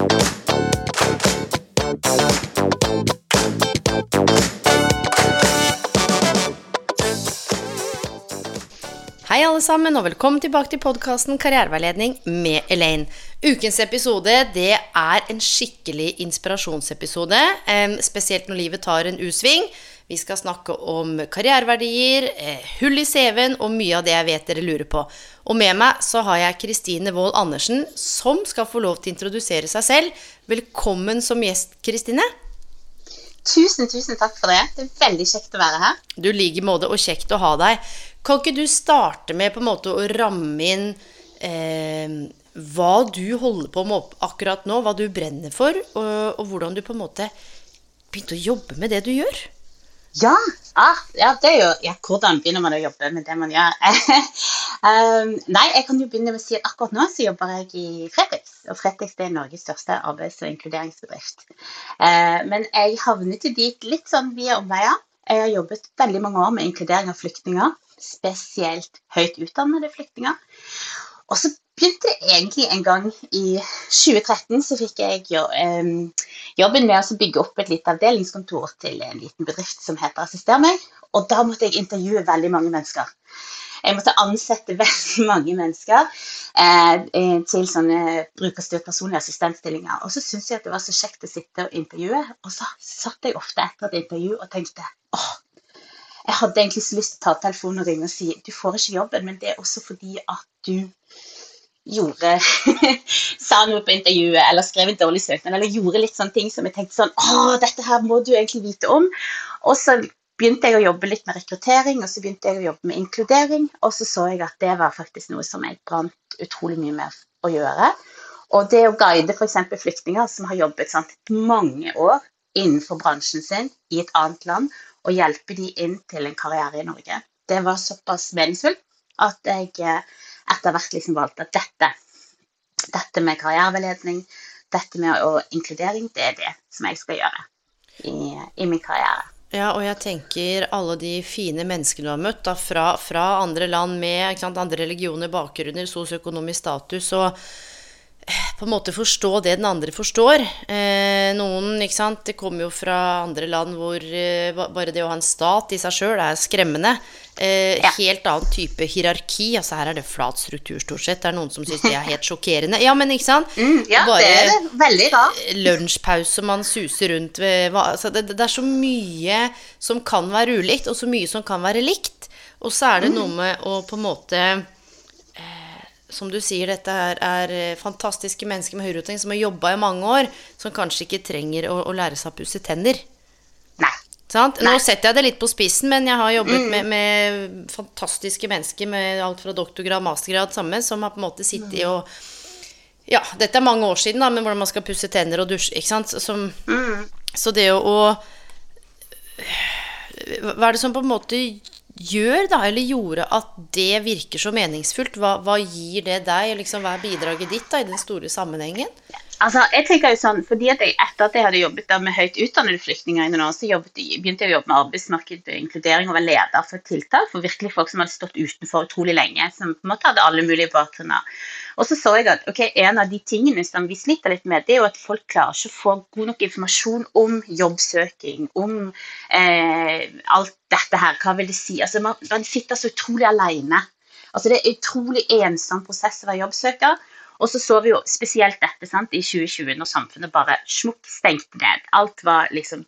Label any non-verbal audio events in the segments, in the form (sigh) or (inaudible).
Hei alle sammen, og velkommen tilbake til podkasten Karriereveiledning med Elaine. Ukens episode det er en skikkelig inspirasjonsepisode. spesielt når livet tar en U-sving. Vi skal snakke om karriereverdier, eh, hull i CV-en og mye av det jeg vet dere lurer på. Og med meg så har jeg Kristine Wold Andersen, som skal få lov til å introdusere seg selv. Velkommen som gjest, Kristine. Tusen, tusen takk for det. Det er veldig kjekt å være her. Du i måte, og kjekt å ha deg. Kan ikke du starte med på en måte å ramme inn eh, hva du holder på med akkurat nå, hva du brenner for, og, og hvordan du på en måte begynte å jobbe med det du gjør? Ja, ah, ja, det er jo ja, Hvordan begynner man å jobbe med det man gjør? (laughs) um, nei, jeg kan jo begynne med å si at akkurat nå så jobber jeg i Fretex. Og Fretex er Norges største arbeids- og inkluderingsbedrift. Uh, men jeg havnet jo dit litt sånn via omveier. Jeg har jobbet veldig mange år med inkludering av flyktninger. Spesielt høyt utdannede flyktninger. Og så begynte egentlig en gang i 2013, så fikk jeg jo, em, jobben med å bygge opp et lite avdelingskontor til en liten bedrift som heter Assister meg. Og da måtte jeg intervjue veldig mange mennesker. Jeg måtte ansette (laughs) veldig mange mennesker eh, eh, til sånne brukerstyrt personlige assistentstillinger. Og så syntes jeg at det var så kjekt å sitte og intervjue, og så satt jeg ofte etter et intervju og tenkte åh, jeg hadde egentlig så lyst til å ta telefonen og ringe og si du får ikke jobben, men det er også fordi at du gjorde (laughs) sa noe på intervjuet eller skrev en dårlig søknad eller gjorde litt sånne ting som jeg tenkte sånn Å, dette her må du egentlig vite om. Og så begynte jeg å jobbe litt med rekruttering, og så begynte jeg å jobbe med inkludering. Og så så jeg at det var faktisk noe som jeg brant utrolig mye med å gjøre. Og det å guide f.eks. flyktninger som har jobbet sant, mange år innenfor bransjen sin i et annet land, og hjelpe de inn til en karriere i Norge, det var såpass meningsfullt at jeg eh, etter hvert liksom valgte at dette, dette med karriereveiledning, dette med å inkludering, det er det som jeg skal gjøre i, i min karriere. Ja, og jeg tenker alle de fine menneskene du har møtt da, fra, fra andre land med sant, andre religioner, bakgrunner, sosioøkonomisk status, og på en måte forstå det den andre forstår. Eh, noen ikke sant, det kommer jo fra andre land hvor eh, bare det å ha en stat i seg sjøl er skremmende. Eh, Ja. Helt annen type hierarki. altså Her er det flat struktur, stort sett. Det er noen som syns det er helt sjokkerende. Ja, men ikke sant? Mm, ja, Bare- det er det. veldig rart. lunsjpause man suser rundt ved altså det, det er så mye som kan være ulikt, og så mye som kan være likt. Og så er det noe med å på en måte Som du sier, dette er, er eh, fantastiske mennesker med høyere utdanning som har jobba i mange år, som kanskje ikke trenger å, å lære seg å pusse tenner. Nei. Sant? Nå setter jeg det litt på spissen, men jeg har jobbet med, med fantastiske mennesker med alt fra doktorgrad, mastergrad, samme, som har på en måte sittet og Ja, dette er mange år siden, da, men hvordan man skal pusse tenner og dusje, ikke sant. Som, Så det å, å Hva er det som på en måte gjør, da, eller gjorde at det virker så meningsfullt? Hva, hva gir det deg, liksom, hva er bidraget ditt da, i den store sammenhengen? Altså, jeg tenker jo sånn, fordi at jeg, Etter at jeg hadde jobbet med høyt utdannede flyktninger, i noen år, så jobbet, begynte jeg å jobbe med arbeidsmarked og inkludering og var leder for tiltak for virkelig folk som hadde stått utenfor utrolig lenge. Som på en måte hadde alle mulige bakgrunner. Og så så jeg at ok, en av de tingene som vi sliter litt med, det er jo at folk klarer ikke å få god nok informasjon om jobbsøking, om eh, alt dette her. Hva vil det si? Altså, man, man sitter så utrolig alene. Altså, det er en utrolig ensom prosess å være jobbsøker. Og så så vi jo spesielt dette sant, i 2020, når samfunnet bare smukk stengte ned. Alt var liksom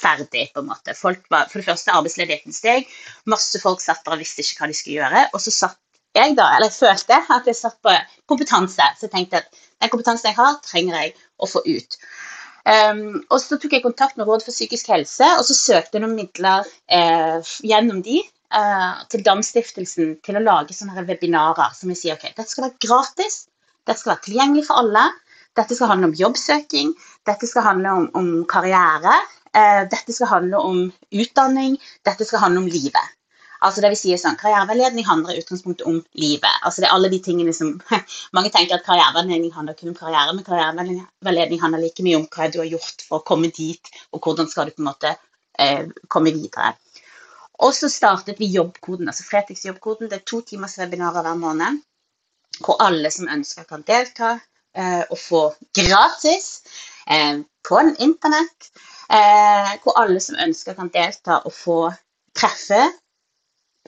ferdig, på en måte. Var, for det første, arbeidsledigheten steg. Masse folk satt der og visste ikke hva de skulle gjøre. Og så satt jeg da, eller jeg følte at jeg satt på kompetanse. Så jeg tenkte at den kompetansen jeg har, trenger jeg å få ut. Um, og så tok jeg kontakt med Råd for psykisk helse, og så søkte jeg noen midler eh, gjennom de. Uh, til Damstiftelsen til å lage sånne webinarer som vi sier ok, dette skal være gratis, dette skal være tilgjengelig for alle. Dette skal handle om jobbsøking, dette skal handle om, om karriere, uh, dette skal handle om utdanning, dette skal handle om livet. Altså det vil si sånn, Karriereveiledning handler i utgangspunktet om livet. Altså det er alle de tingene som, (laughs) Mange tenker at karriereveiledning handler kun om karriere, men karriereveiledning handler like mye om hva du har gjort for å komme dit, og hvordan skal du på en måte eh, komme videre. Og så startet vi jobbkoden, altså Fretex jobbkoden. Det er to timers webinarer hver måned hvor alle som ønsker, kan delta eh, og få gratis eh, på internett. Eh, hvor alle som ønsker, kan delta og få treffe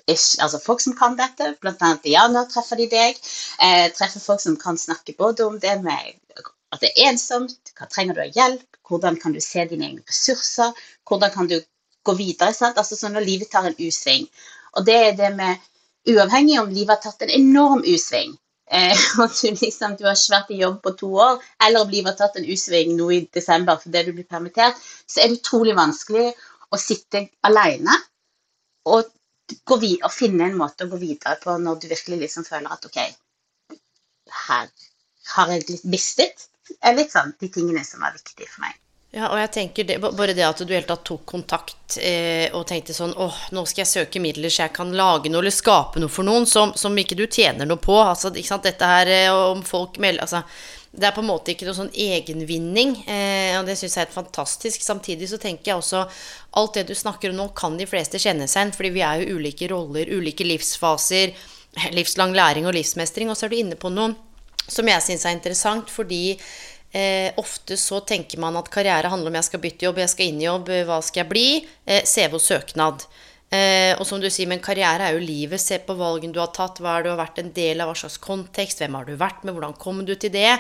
Ish, altså folk som kan dette, bl.a. Diana treffer de deg. Eh, treffer folk som kan snakke både om det med at det er ensomt, hva trenger du av hjelp, hvordan kan du se dine egne ressurser, hvordan kan du gå videre. Sant? Altså sånn når livet tar en U-sving. Og det er det med Uavhengig om livet har tatt en enorm U-sving, eh, (laughs) og du, liksom, du har ikke vært i jobb på to år, eller om livet har tatt en U-sving nå i desember fordi du blir permittert, så er det utrolig vanskelig å sitte alene og gå og finne en måte å gå videre på når du virkelig liksom føler at OK, her har jeg litt mistet sånn de tingene som er viktige for meg. Ja, og jeg tenker det, Bare det at du helt tatt tok kontakt eh, og tenkte sånn åh, nå skal jeg søke midler så jeg kan lage noe eller skape noe for noen som, som ikke du tjener noe på. altså, ikke sant, Dette her eh, om folk melder altså, Det er på en måte ikke noe sånn egenvinning, eh, og det syns jeg er helt fantastisk. Samtidig så tenker jeg også alt det du snakker om nå, kan de fleste kjenne seg igjen, fordi vi er jo ulike roller, ulike livsfaser, livslang læring og livsmestring. Og så er du inne på noe som jeg syns er interessant, fordi Eh, ofte så tenker man at karriere handler om jeg skal bytte jobb, jeg skal inn i jobb, hva skal jeg bli? Eh, CV og søknad. Eh, og som du sier, men karriere er jo livet. Se på valgene du har tatt, hva er du har vært en del av, hva slags kontekst, hvem har du vært med, hvordan kom du til det?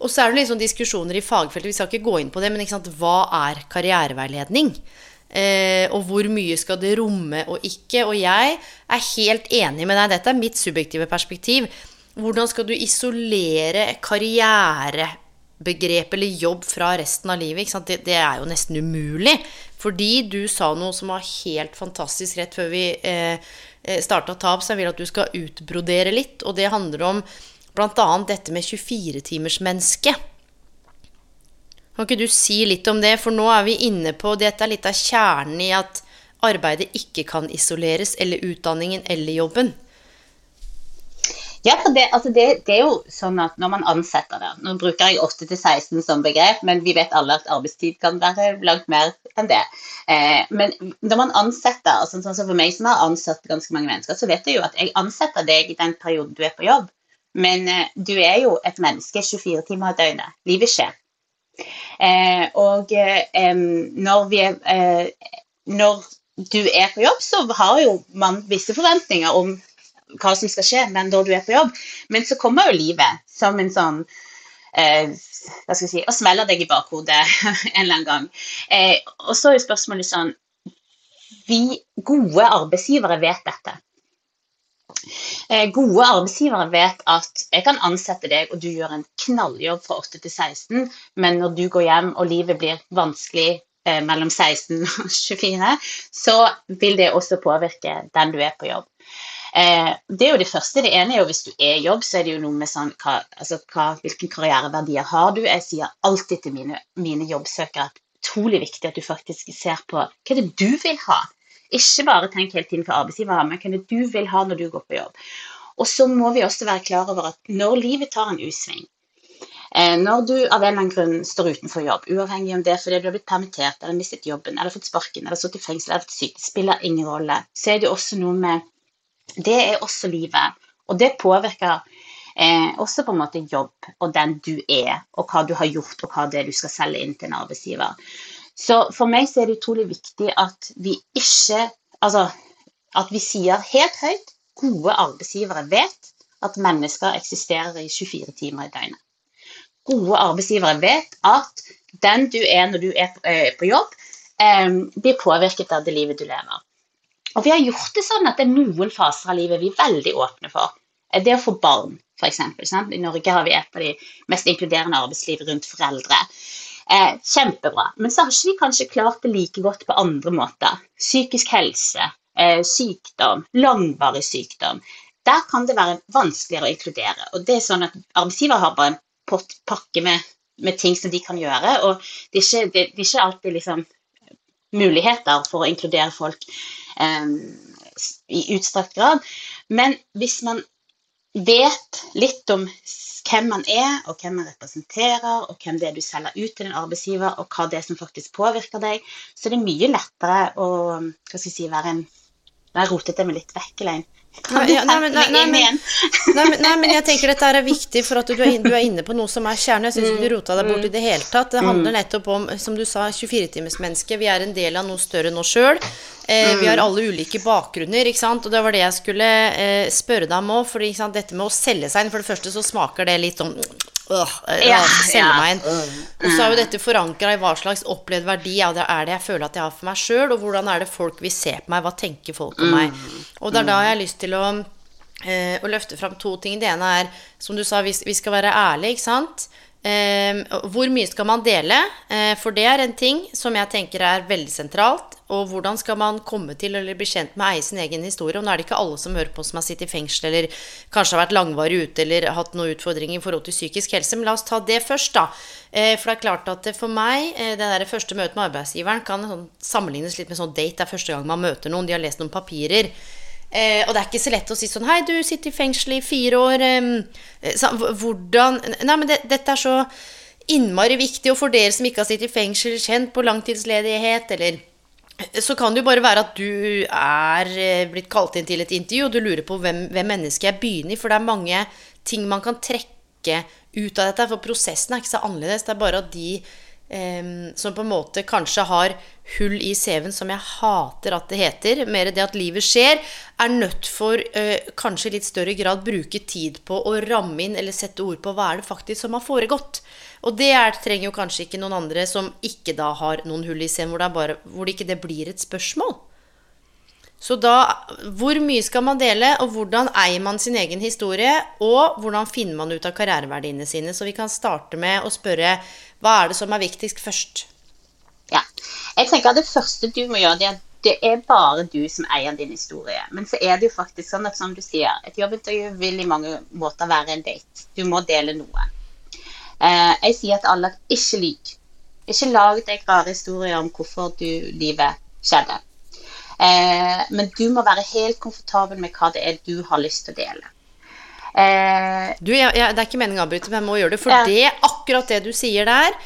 Og så er det sånn diskusjoner i fagfeltet, vi skal ikke gå inn på det, men hva er karriereveiledning? Eh, og hvor mye skal det romme og ikke? Og jeg er helt enig med deg, dette er mitt subjektive perspektiv. Hvordan skal du isolere karriere begrep eller jobb fra resten av livet. Det, det, er jo nesten umulig. Fordi du sa noe som var helt fantastisk rett før vi eh, eh starta Tap, så jeg vil at du skal utbrodere litt. Og det handler om bl.a. dette med 24-timersmennesket. Kan ikke du si litt om det? For nå er vi inne på Dette er litt av kjernen i at arbeidet ikke kan isoleres, eller utdanningen eller jobben. Ja, for det, altså det, det, er jo sånn at når man ansetter det Nå bruker jeg 8 16 som begrep, men vi vet alle at arbeidstid kan være langt mer enn det. Eh, men når man ansetter, altså sånn som for meg som har ansatt ganske mange mennesker, så vet du jo at jeg ansetter deg i den perioden du er på jobb. Men eh, du er jo et menneske 24 timer i døgnet. Livet skjer. Eh, og eh, når, vi er, eh, når du er på jobb, så har jo man visse forventninger om hva som skal skje men når du er på jobb. Men så kommer jo livet som en sånn eh, hva skal jeg si, og smeller deg i bakhodet (laughs) en eller annen gang. Eh, og så er jo spørsmålet sånn Vi gode arbeidsgivere vet dette. Eh, gode arbeidsgivere vet at jeg kan ansette deg, og du gjør en knalljobb fra 8 til 16, men når du går hjem og livet blir vanskelig eh, mellom 16 og (laughs) 24, så vil det også påvirke den du er på jobb. Eh, det er jo det første. Det ene er jo hvis du er i jobb, så er det jo noe med sånn hva, altså, hva, Hvilke karriereverdier har du? Jeg sier alltid til mine, mine jobbsøkere at det utrolig viktig at du faktisk ser på hva er det du vil ha. Ikke bare tenk hele tiden hva arbeidsgiver har, men hva er det du vil ha når du går på jobb. Og så må vi også være klar over at når livet tar en U-sving, eh, når du av en eller annen grunn står utenfor jobb, uavhengig om det er fordi du har blitt permittert eller mistet jobben eller fått sparken eller sittet i fengsel eller vært syk, spiller ingen rolle, så er det også noe med det er også livet. Og det påvirker eh, også på en måte jobb og den du er, og hva du har gjort, og hva det er du skal selge inn til en arbeidsgiver. Så for meg så er det utrolig viktig at vi ikke Altså at vi sier helt høyt gode arbeidsgivere vet at mennesker eksisterer i 24 timer i døgnet. Gode arbeidsgivere vet at den du er når du er på eh, jobb, eh, blir påvirket av det livet du lever. Og vi har gjort det sånn at det er noen faser av livet vi er veldig åpne for. Det å få barn, f.eks. I Norge har vi et av de mest inkluderende arbeidsliv rundt foreldre. Eh, kjempebra. Men så har ikke vi kanskje klart det like godt på andre måter. Psykisk helse, eh, sykdom, langvarig sykdom, der kan det være vanskeligere å inkludere. Og det er sånn at Arbeidsgiver har bare en pakke med, med, ting som de kan gjøre, og det er ikke, det, det er ikke alltid liksom, muligheter for å inkludere folk eh, i utstrakt grad. Men hvis man vet litt om hvem man er, og hvem man representerer, og hvem det er du selger ut til din arbeidsgiver, og hva det er som faktisk påvirker deg, så er det mye lettere å hva skal jeg si, være en Nå rotet jeg meg litt vekk. Nei, ja, nei, men, nei, (laughs) nei, men, nei, men, jeg tenker dette er viktig, for at du er, du er inne på noe som er kjernen. Jeg syns ikke du rota deg bort i det hele tatt. Det handler nettopp om, som du sa, 24-timersmennesket. Vi er en del av noe større oss sjøl. Eh, vi har alle ulike bakgrunner, ikke sant. Og det var det jeg skulle eh, spørre deg om òg. For dette med å selge seg inn, for det første så smaker det litt sånn øh, ja, selge meg inn. Og så er jo dette forankra i hva slags opplevd verdi er det jeg føler at jeg har for meg sjøl, og hvordan er det folk vil se på meg, hva tenker folk om meg. Og det er da jeg har lyst til å, eh, å løfte fram to ting. Det ene er, som du sa, vi, vi skal være ærlige, ikke sant. Eh, hvor mye skal man dele? Eh, for det er en ting som jeg tenker er veldig sentralt. Og hvordan skal man komme til eller bli kjent med å eie sin egen historie? Og nå er det ikke alle som hører på som har sittet i fengsel eller kanskje har vært langvarig ute eller hatt noen utfordringer i forhold til psykisk helse. Men la oss ta det først, da. Eh, for det er klart at for meg, eh, det der første møtet med arbeidsgiveren kan sånn sammenlignes litt med sånn date. Det er første gang man møter noen, de har lest noen papirer. Eh, og det er ikke så lett å si sånn Hei, du sitter i fengsel i fire år. Eh, så, hvordan Nei, men det, dette er så innmari viktig. Og for dere som ikke har sittet i fengsel, kjent på langtidsledighet, eller så kan det jo bare være at du er eh, blitt kalt inn til et intervju, og du lurer på hvem, hvem mennesket jeg begynner i. For det er mange ting man kan trekke ut av dette. For prosessen er ikke så annerledes. Det er bare at de eh, som på en måte kanskje har hull i CV-en, som jeg hater at det heter, mer det at livet skjer, er nødt for uh, kanskje i litt større grad bruke tid på å ramme inn eller sette ord på hva er det faktisk som har foregått. Og det er, trenger jo kanskje ikke noen andre som ikke da har noen hull i scenen, hvor, det bare, hvor det ikke det blir et spørsmål. Så da Hvor mye skal man dele, og hvordan eier man sin egen historie? Og hvordan finner man ut av karriereverdiene sine? Så vi kan starte med å spørre hva er det som er viktigst først? Ja, jeg tenker at Det første du må gjøre, det er det er bare du som eier din historie. Men så er det jo faktisk sånn at som du sier, et jobbintervju vil i mange måter være en date. Du må dele noe. Eh, jeg sier at alle ikke liker, Ikke lag deg rare historier om hvorfor du, livet skjedde. Eh, men du må være helt komfortabel med hva det er du har lyst til å dele. Eh, du, jeg, jeg, det er ikke meningen å avbryte, men jeg må gjøre det. For ja. det, akkurat det du sier der,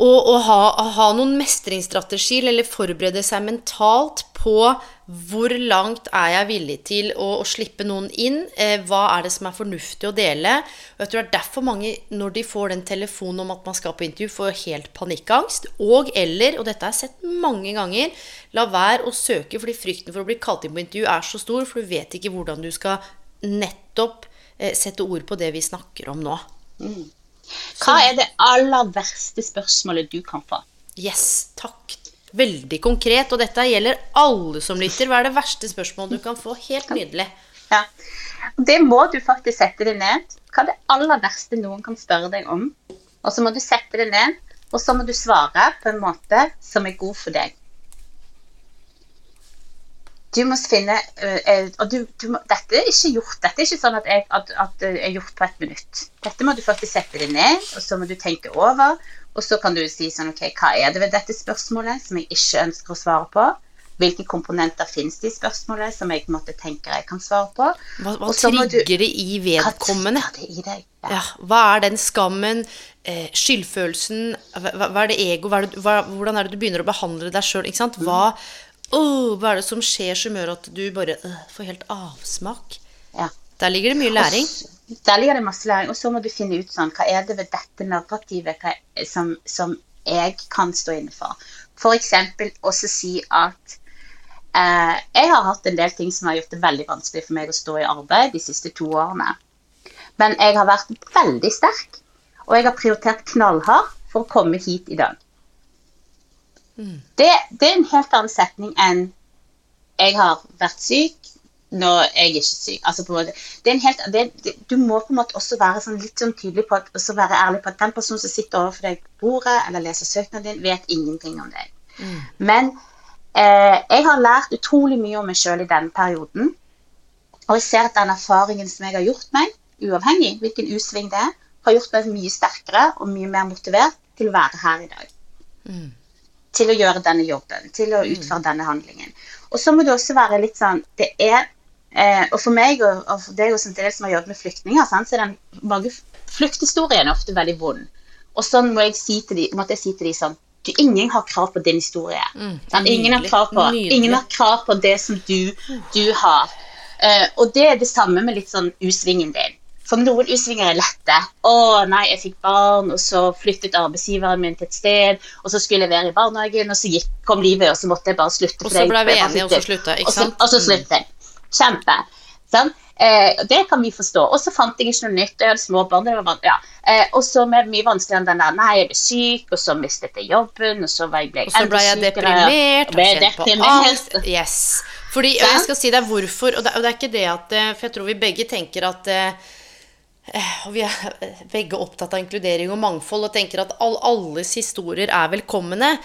å ha, ha, noen mestringsstrategier, eller forberede seg mentalt på hvor langt er jeg villig til å, å slippe noen inn? Eh, hva er det som er fornuftig å dele? Og jeg tror det er derfor mange, når de får den telefonen om at man skal på intervju, får helt panikkangst. Og eller, og dette har jeg sett mange ganger, la være å søke fordi frykten for å bli kalt inn på intervju er så stor, for du vet ikke hvordan du skal nettopp sette ord på det vi snakker om nå. Mm. Hva er det aller verste spørsmålet du kan få? Yes, takk. Veldig konkret, og dette gjelder alle som lytter. Hva er det verste spørsmålet du kan få? Helt nydelig. Ja. Det må du faktisk sette deg ned. Hva er det aller verste noen kan spørre deg om? Og så må du sette deg ned, og så må du svare på en måte som er god for deg. Du må finne uh, og du, du må, Dette er ikke gjort. Dette er ikke sånn at, jeg, at, at det er gjort på et minutt. Dette må du faktisk sette deg ned, og så må du tenke over. Og så kan du si sånn OK, hva er det ved dette spørsmålet som jeg ikke ønsker å svare på? Hvilke komponenter finnes det i spørsmålet som jeg måtte tenke jeg kan svare på? Hva, hva trigger det i vedkommende? Hva, det i deg? Ja. Ja, hva er den skammen, eh, skyldfølelsen, hva, hva, er det ego, er det, hvordan er det du begynner å behandle deg sjøl? Hva, oh, hva er det som skjer som gjør at du bare uh, får helt avsmak? Ja. Der ligger det mye læring. Og, der ligger det masse læring. Og så må du finne ut sånn, hva er det ved dette narrativet som, som, jeg kan stå inne for. F.eks. også si at eh, jeg har hatt en del ting som har gjort det veldig vanskelig for meg å stå i arbeid de siste to årene. Men jeg har vært veldig sterk, og jeg har prioritert knallhardt for å komme hit i dag. Det, det, er en helt annen setning enn 'jeg har vært syk', når jeg er ikke syk. Altså, måte, helt, det, du må på en måte også være sånn, litt sånn tydelig på at, også være ærlig på at den personen som sitter overfor deg på bordet eller leser søknaden din, vet ingenting om deg. Mm. Men eh, jeg har lært utrolig mye om meg sjøl i denne perioden. Og jeg ser at den erfaringen som jeg har gjort meg, uavhengig hvilken U-sving det er, har gjort meg mye sterkere og mye mer motivert til å være her i dag. Til å gjøre denne jobben, til å utføre denne handlingen. Og så må det også være litt sånn Det er eh, Og for meg, og, og for deg som del som har jobbet med flyktninger, sant, så er den mange flukthistorien ofte veldig vond. Og sånn må jeg si til de, måtte jeg si til de sånn du, Ingen har krav på din historie. Sant? ingen, har krav på, nydelig. ingen har krav på det som du, du har. Eh, og det er det samme med litt sånn U-svingen din. For noen U-svinger er lette. 'Å nei, jeg fikk barn, og så flyttet arbeidsgiveren min til et sted', 'og så skulle jeg være i barnehagen, og så gikk, kom livet, og så måtte jeg bare slutte'. Og så ble vi enige, og så slutta, ikke og så, sant? og så Mm. sluttet jeg. Kjempe. Sånn? Eh, det kan vi forstå. Og så fant jeg ikke noe nytt. og Jeg hadde små barn. Det var, ja. eh, og så med mye vanskeligere enn den der Nei, jeg ble syk, og så mistet jeg jobben, og så ble jeg, ble Og så ble jeg deprimert. og ble og på deprimert. angst. Yes. Fordi, og jeg skal si deg hvorfor, og det, og det er ikke det at eh, For jeg tror vi begge tenker at eh, og Vi er begge opptatt av inkludering og mangfold og tenker at all, alles historier er velkomne.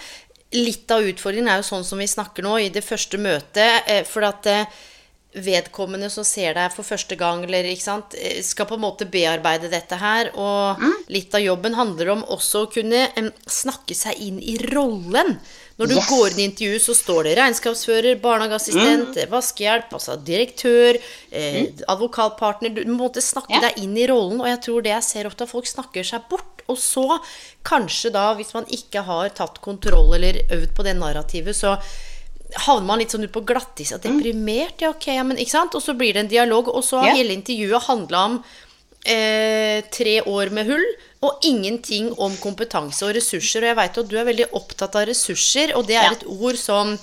Litt av utfordringen er jo sånn som vi snakker nå i det første møtet. eh, For at eh, vedkommende som ser deg for første gang, eller sant, eh, skal på en måte bearbeide dette her. Og Mm. litt av jobben handler om også å kunne snakke seg inn i rollen. Når du Yes. går inn i intervju, så står det regnskapsfører, barnehageassistent, Mm. vaskehjelp, altså direktør, eh, advokatpartner. Du må snakke Ja. deg inn i rollen, og jeg tror det jeg ser ofte, at folk snakker seg bort. Og så, kanskje da, hvis man ikke har tatt kontroll eller øvd på det narrativet, så havner man litt sånn ut på glattis og deprimert. Ja, ok, ja, men ikke sant? Og så blir det en dialog, og så har Ja. hele intervjuet handla om eh, tre år med hull, og ingenting om kompetanse og ressurser. Og jeg veit at du er veldig opptatt av ressurser, og det er Ja. et ord som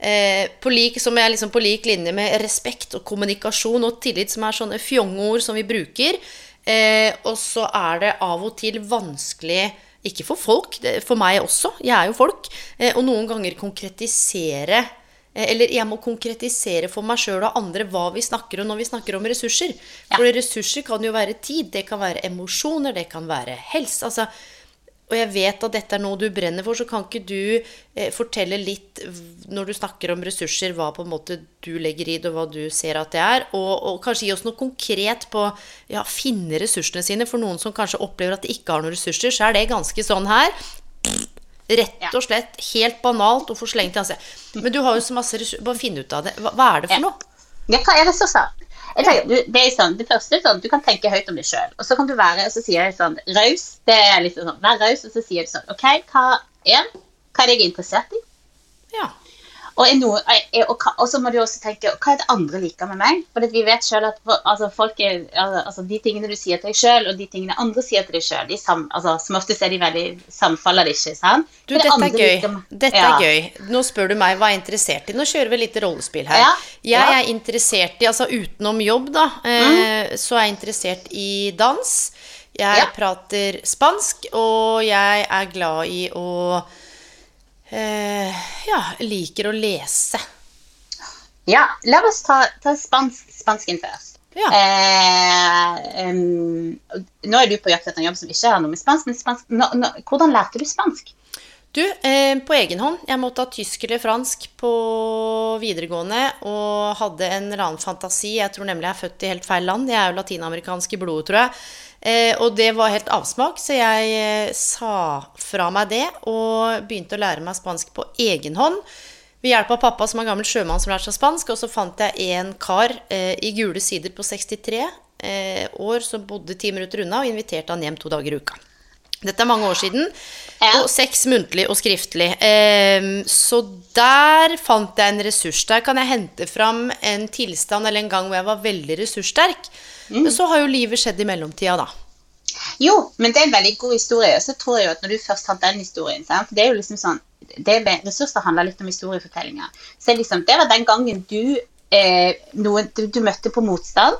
eh, på lik, som er liksom på lik linje med respekt og kommunikasjon og tillit, som er sånne fjongord som vi bruker. Eh, og så er det av og til vanskelig ikke for folk, det, for meg også, jeg er jo folk, eh, og noen ganger konkretisere eller jeg må konkretisere for meg sjøl og andre hva vi snakker om når vi snakker om ressurser. For ressurser kan jo være tid, det kan være emosjoner, det kan være helse. altså og jeg vet at dette er noe du brenner for, så kan ikke du eh, fortelle litt når du snakker om ressurser, hva på en måte du legger i det, og hva du ser at det er? Og, og kanskje gi oss noe konkret på ja, finne ressursene sine. For noen som kanskje opplever at de ikke har noen ressurser, så er det ganske sånn her. Rett og slett helt banalt og forslengt i ansiktet. Men du har jo så masse ressurser. Bare finn ut av det. Hva, hva er det for noe? Ja, hva er ressurser? Jeg tenker, du, det, er sånn, det første er sånn, Du kan tenke høyt om deg sjøl. Og så kan du være og så sier jeg sånn, raus. Det er litt sånn, Vær raus, og så sier du sånn OK, hva er, hva er det jeg er interessert i? Ja. Og, noe, og, og så må du også tenke hva er det andre liker med meg? For vi vet selv at altså, folk er, altså, de tingene du sier til deg sjøl, og de tingene andre sier til deg sjøl, de altså, som oftest er de veldig samfaller ikke. sant? Du, det dette er gøy. liker Dette Ja. er gøy. Nå spør du meg hva jeg er interessert i. Nå kjører vi litt rollespill her. Ja, Jeg ja. er interessert i, altså utenom jobb, da, eh, så er jeg interessert i dans. Jeg prater spansk, og jeg er glad i å eh, Ja, liker å lese. Ja, la oss ta, ta spansk, spansken først. Ja. Eh, um, nå er du på jakt etter en jobb som ikke har noe med spansk, men spansk, nå, nå, hvordan lærte du spansk? Du, eh, på egen hånd. Jeg måtte ha tysk eller fransk på videregående og hadde en eller annen fantasi. Jeg tror nemlig jeg er født i helt feil land. Jeg er jo latinamerikansk i blodet, tror jeg. Eh, og det var helt avsmak, så jeg eh, sa fra meg det og begynte å lære meg spansk på egen hånd. Ved hjelp av pappa, som er gammel sjømann som lærte seg spansk. Og så fant jeg en kar eh, i Gule Sider på 63 eh, år som bodde ti minutter unna, og inviterte han hjem to dager i uka. Dette er mange år siden. Ja. Og seks muntlig og skriftlig. Ehm, så der fant jeg en ressurs. Der kan jeg hente fram en tilstand eller en gang hvor jeg var veldig ressurssterk. Men så har jo livet skjedd i mellomtida, da. Jo, men det er en veldig god historie. Og så tror jeg jo at når du først har den historien sant? Det er jo liksom sånn det med Ressurser handler litt om historiefortellinger. Så liksom, det var den gangen du, eh, noen, du, du møtte på motstand.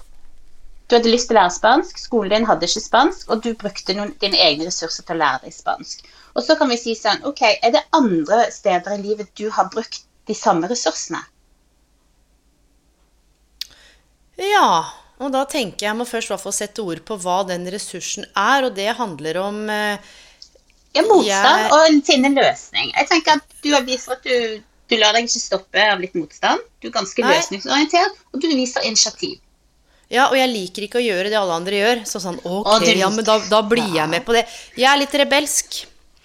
Du hadde lyst til å lære spansk, skolen din hadde ikke spansk, og du brukte noen, dine egne ressurser til å lære deg spansk. Og så kan vi si sånn Ok, er det andre steder i livet du har brukt de samme ressursene? Ja, og da tenker jeg jeg må først i hvert fall sette ord på hva den ressursen er, og det handler om eh, Ja, motstand Jeg- og en finne løsning. Jeg tenker at du har vist at du, Du lar deg ikke stoppe av litt motstand. Du er ganske Nei. løsningsorientert, og du viser initiativ. Ja, og jeg liker ikke å gjøre det alle andre gjør. Så sånn, ok, Å, ja, men da, da blir Ja. jeg med på det. Jeg er litt rebelsk.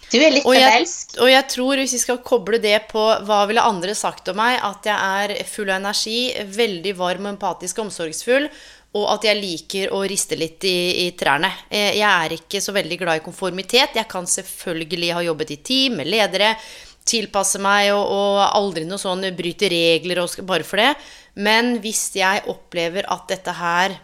Du er litt Og jeg, rebelsk. og jeg tror, hvis vi skal koble det på hva ville andre sagt om meg, at jeg er full av energi, veldig varm og empatisk og omsorgsfull, og at jeg liker å riste litt i, i trærne. Eh, Jeg er ikke så veldig glad i konformitet. Jeg kan selvfølgelig ha jobbet i team med ledere, tilpasse meg og, og aldri noe sånn bryte regler og bare for det. Men hvis jeg opplever at dette her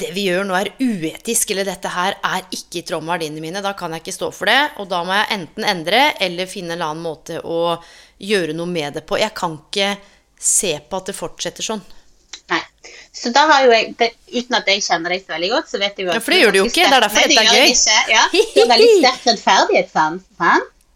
det vi gjør nå er uetisk, eller dette her er ikke i tråd med verdiene mine, da kan jeg ikke stå for det. Og da må jeg enten endre eller finne en eller annen måte å gjøre noe med det på. Jeg kan ikke se på at det fortsetter sånn. Nei. Så da har jo jeg, det, Uten at jeg kjenner deg så veldig godt, så vet jeg jo at Ja, for det gjør du jo ikke, det er derfor dette er gjør det gøy. ikke, Ja, du har veldig sterk rettferdighetssans.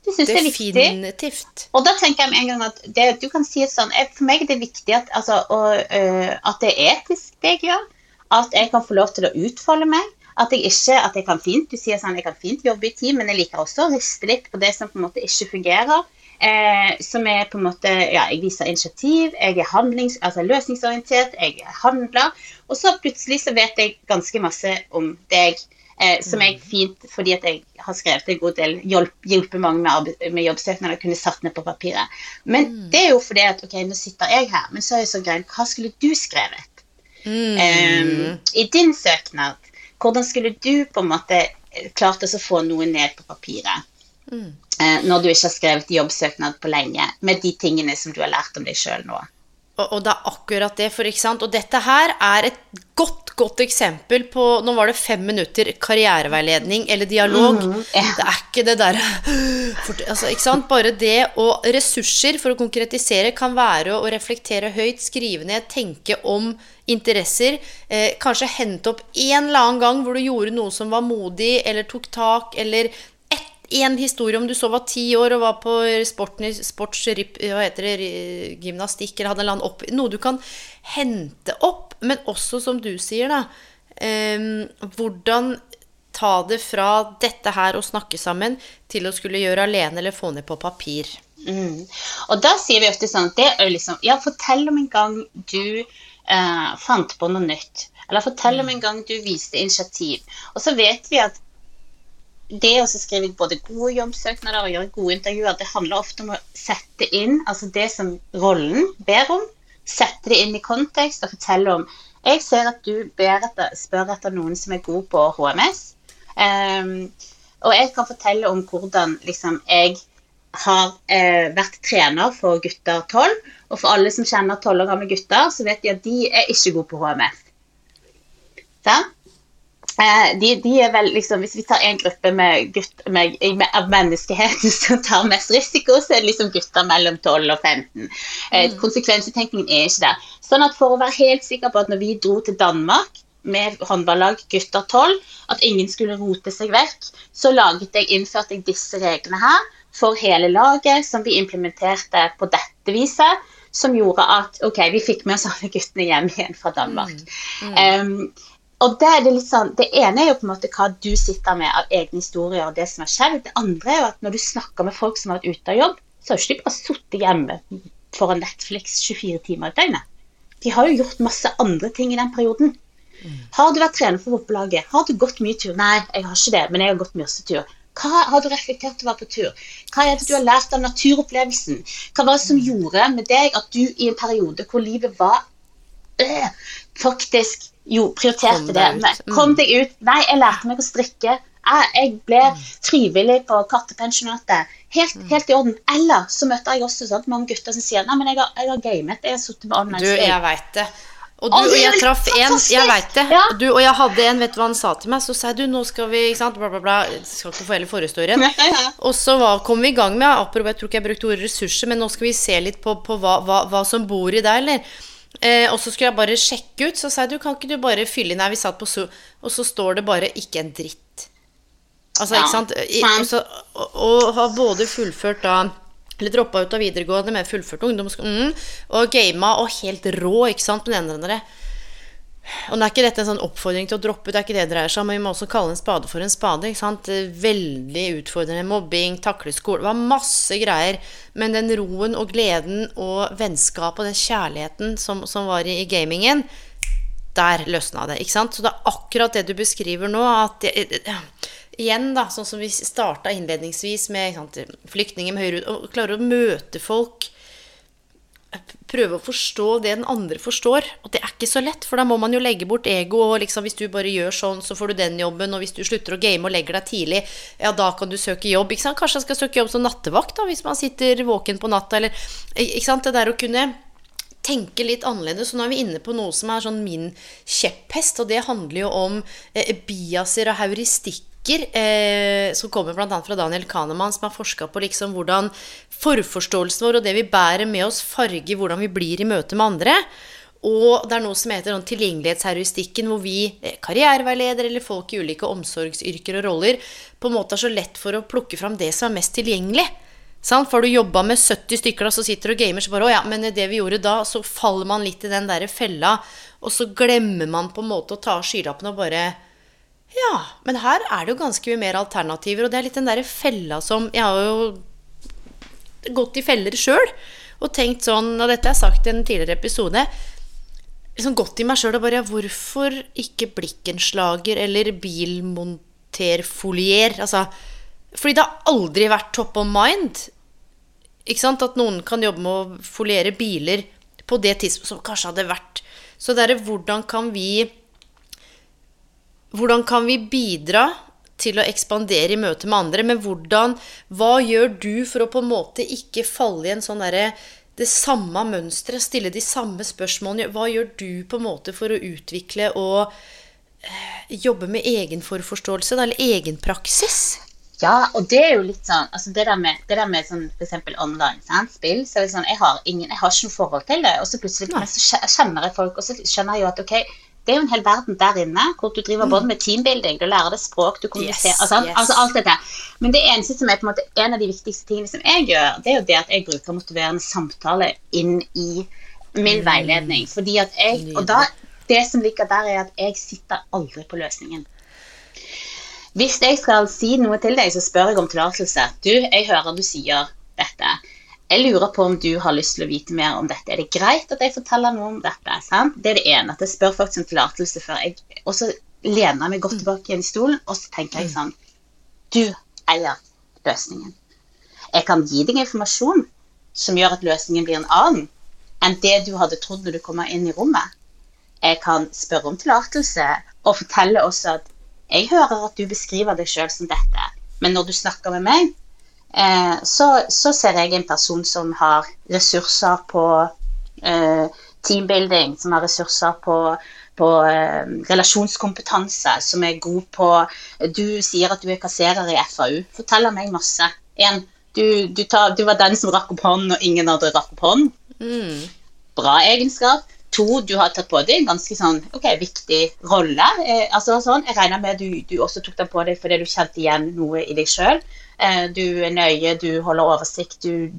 Du syns det er viktig. Definitivt. Og da tenker jeg med en gang at det, du kan si sånn For meg er det viktig at, altså, og, øh, at det er etisk, det jeg gjør. At jeg kan få lov til å utfolde meg. At jeg ikke, at jeg kan fint Du sier sånn, jeg kan fint jobbe i team, men jeg liker også å riste litt på det som på en måte ikke fungerer. Eh, som er på en måte Ja, jeg viser initiativ, jeg er handlings, altså løsningsorientert, jeg handler. Og så plutselig så vet jeg ganske masse om deg. Eh, som jeg fint, fordi at jeg har skrevet en god del, hjulpet mange med, med jobbsøknader, kunne satt ned på papiret. Men det er jo fordi at ok, nå sitter jeg her, men så er jeg så grei, hva skulle du skrevet? Mm. Eh, I din søknad, hvordan skulle du på en måte eh, klart å få noe ned på papiret? Eh, når du ikke har skrevet jobbsøknad på lenge, med de tingene som du har lært om deg sjøl nå. Og, og det er akkurat det, for ikke sant. Og dette her er et godt, godt eksempel på Nå var det fem minutter karriereveiledning eller dialog. ja. Det er ikke det derre (gasps) altså, Ikke sant. Bare det og ressurser, for å konkretisere, kan være å reflektere høyt, skrive ned, tenke om interesser. Eh, kanskje hente opp en eller annen gang hvor du gjorde noe som var modig, eller tok tak, eller en historie om du så var ti år og var på sporten, sports, hva heter det, gymnastikk eller hadde en eller annen opp, noe du kan hente opp, men også som du sier, da, em, hvordan ta det fra dette her og snakke sammen til å skulle gjøre alene eller få ned på papir. Mm. Og da sier vi ofte sånn det er liksom, Ja, fortell om en gang du eh, fant på noe nytt. Eller fortell om en gang du viste initiativ. Og så vet vi at det å skrive både gode jobbsøknader og gjøre gode intervjuer, det handler ofte om å sette inn altså det som rollen ber om. Sette det inn i kontekst og fortelle om Jeg ser at du etter, spør etter noen som er god på HMS. Um, og jeg kan fortelle om hvordan liksom, jeg har eh, vært trener for gutter 12. Og for alle som kjenner 12 år gamle gutter, så vet de at de er ikke gode på HMS. Sant? Eh, de, de er vel liksom, Hvis vi tar en gruppe med, gutt, med, med, av menneskeheten (laughs) som tar mest risiko, så er det liksom gutter mellom 12 og 15. Eh, Konsekvensutenkningen er ikke der. Sånn at For å være helt sikker på at når vi dro til Danmark med håndballag gutter 12, at ingen skulle rote seg vekk, så jeg, innførte jeg disse reglene her for hele laget, som vi implementerte på dette viset. Som gjorde at ok, vi fikk med oss alle guttene hjem igjen fra Danmark. Um, og det, er det, litt sånn, det ene er jo på en måte hva du sitter med av egne historier og det som har skjedd. Det andre er jo at når du snakker med folk som har vært ute av jobb, så har ikke de bare sittet hjemme foran Netflix 24 timer i døgnet. De har jo gjort masse andre ting i den perioden. Har du vært trener for fotballaget? Har du gått mye tur? Nei, jeg har ikke det, men jeg har gått mye tur. Hva har du reflektert over på tur? Hva er det du har lært av naturopplevelsen? Hva var det som gjorde med deg at du i en periode hvor livet var øh, faktisk jo prioriterte det? Mm. Kom deg ut. Nei, jeg lærte meg å strikke. Jeg, jeg ble frivillig på kattepensjonatet. Helt, Mm. helt i orden. Eller så møtte jeg også sant, mange gutter som sier Nei, men jeg har, jeg har gamet. Jeg har sittet med online Du, jeg veit det. Og du og jeg traff en! Jeg veit det. Du, og jeg hadde en, vet du hva han sa til meg? Så sa jeg du, nå skal vi ikke sant, bla, bla, bla. Skal ikke få hele forhistorien. (laughs) Og så var, kom vi i gang med apropos, Jeg tror ikke jeg brukte ordet ressurser, men nå skal vi se litt på, på hva, hva, hva som bor i deg, eller? Eh, og så skulle jeg bare sjekke ut, så sa jeg du, kan ikke du bare fylle inn her? Vi satt på Zoom, og så står det bare 'ikke en dritt'. Altså, Ja, ikke sant? I, sant. og, så, og, og har både fullført da eller droppa ut av videregående med fullført ungdomsskole mm, og gama og helt rå, ikke sant, med den ene. Og nå er ikke dette en sånn oppfordring til å droppe, det er ikke det det dreier seg om. Men vi må også kalle en spade for en spade. ikke sant? Veldig utfordrende. Mobbing, takle skole. Det var masse greier. Men den roen og gleden og vennskapet og den kjærligheten som, som var i, i gamingen, der løsna det. ikke sant? Så det er akkurat det du beskriver nå. at det, Igjen, da, sånn som vi starta innledningsvis med flyktninger med høyere ut, å klare å møte folk prøve å forstå det den andre forstår. Og det er ikke så lett, for da må man jo legge bort ego. Og liksom, hvis du bare gjør sånn, så får du den jobben. Og hvis du slutter å game og legger deg tidlig, ja, da kan du søke jobb. Ikke sant? Kanskje jeg skal søke jobb som nattevakt, da, hvis man sitter våken på natta, eller Ikke sant. Det der å kunne tenke litt annerledes. Så nå er vi inne på noe som er sånn min kjepphest, og det handler jo om eh, biaser og heuristikk eh, som kommer bl.a. fra Daniel Kahneman, som har forska på liksom hvordan forforståelsen vår og det vi bærer med oss, farger hvordan vi blir i møte med andre. Og det er noe som heter sånn hvor vi eh, karriereveiledere eller folk i ulike omsorgsyrker og roller på en måte er så lett for å plukke fram det som er mest tilgjengelig. Sant? For du jobba med 70 stykker, og så sitter du og gamer, så bare Å ja, men det vi gjorde da, så faller man litt i den derre fella, og så glemmer man på en måte å ta skylappene og bare ja, men her er det jo ganske mye mer alternativer. Og det er litt den derre fella som Jeg har jo gått i feller sjøl og tenkt sånn, og dette har jeg sagt i en tidligere episode liksom Gått i meg sjøl og bare Hvorfor ikke blikkenslager eller bilmonterfolier? Altså Fordi det har aldri vært top of mind. Ikke sant? At noen kan jobbe med å foliere biler på det tidspunktet som kanskje hadde vært Så det er hvordan kan vi hvordan kan vi bidra til å ekspandere i møte med andre? Men hvordan Hva gjør du for å på en måte ikke falle i en sånn derre det samme mønsteret, stille de samme spørsmålene. Hva gjør du på en måte for å utvikle og eh, jobbe med egenforforståelse, eller egenpraksis? Ja, og det er jo litt sånn altså Det der med, det der med sånn, f.eks. online sant? spill så er det sånn, jeg har, ingen, jeg har ikke noe forhold til det. Og så plutselig så kjenner jeg folk, og så skjønner jeg jo at ok, det er jo en hel verden der inne hvor du driver både med teambuilding, du lærer deg språk, du kommuniserer yes, altså, yes. altså, alt dette. Men det eneste som er på en måte en av de viktigste tingene som jeg gjør, det er jo det at jeg bruker motiverende samtale inn i min mm. veiledning. Fordi at jeg, og da, Det som ligger der, er at jeg sitter aldri på løsningen. Hvis jeg skal si noe til deg, så spør jeg om tillatelse. Du, jeg hører du sier dette. Jeg lurer på om du har lyst til å vite mer om dette. Er det greit at jeg forteller noe om dette? Sant? Det er det ene. At jeg spør faktisk om tillatelse før jeg Og så lener jeg meg godt tilbake igjen i stolen, og så tenker jeg sånn Du eier løsningen. Jeg kan gi deg informasjon som gjør at løsningen blir en annen enn det du hadde trodd når du kommer inn i rommet. Jeg kan spørre om tillatelse og fortelle også at jeg hører at du beskriver deg sjøl som dette, men når du snakker med meg, Eh, så, så, ser jeg en person som har ressurser på eh, teambuilding, som har ressurser på, på eh, relasjonskompetanse, som er god på Du sier at du er kasserer i FAU. Forteller meg masse. En, du, du, tar, du, var den som rakk opp hånden, og ingen andre rakk opp hånden. Mm. Bra egenskap. To, du har tatt på deg en ganske sånn, okay, viktig rolle. Eh, altså sånn, Jeg regner med du, du også tok den på deg fordi du kjente igjen noe i deg sjøl. Eh, du er nøye, du holder oversikt, du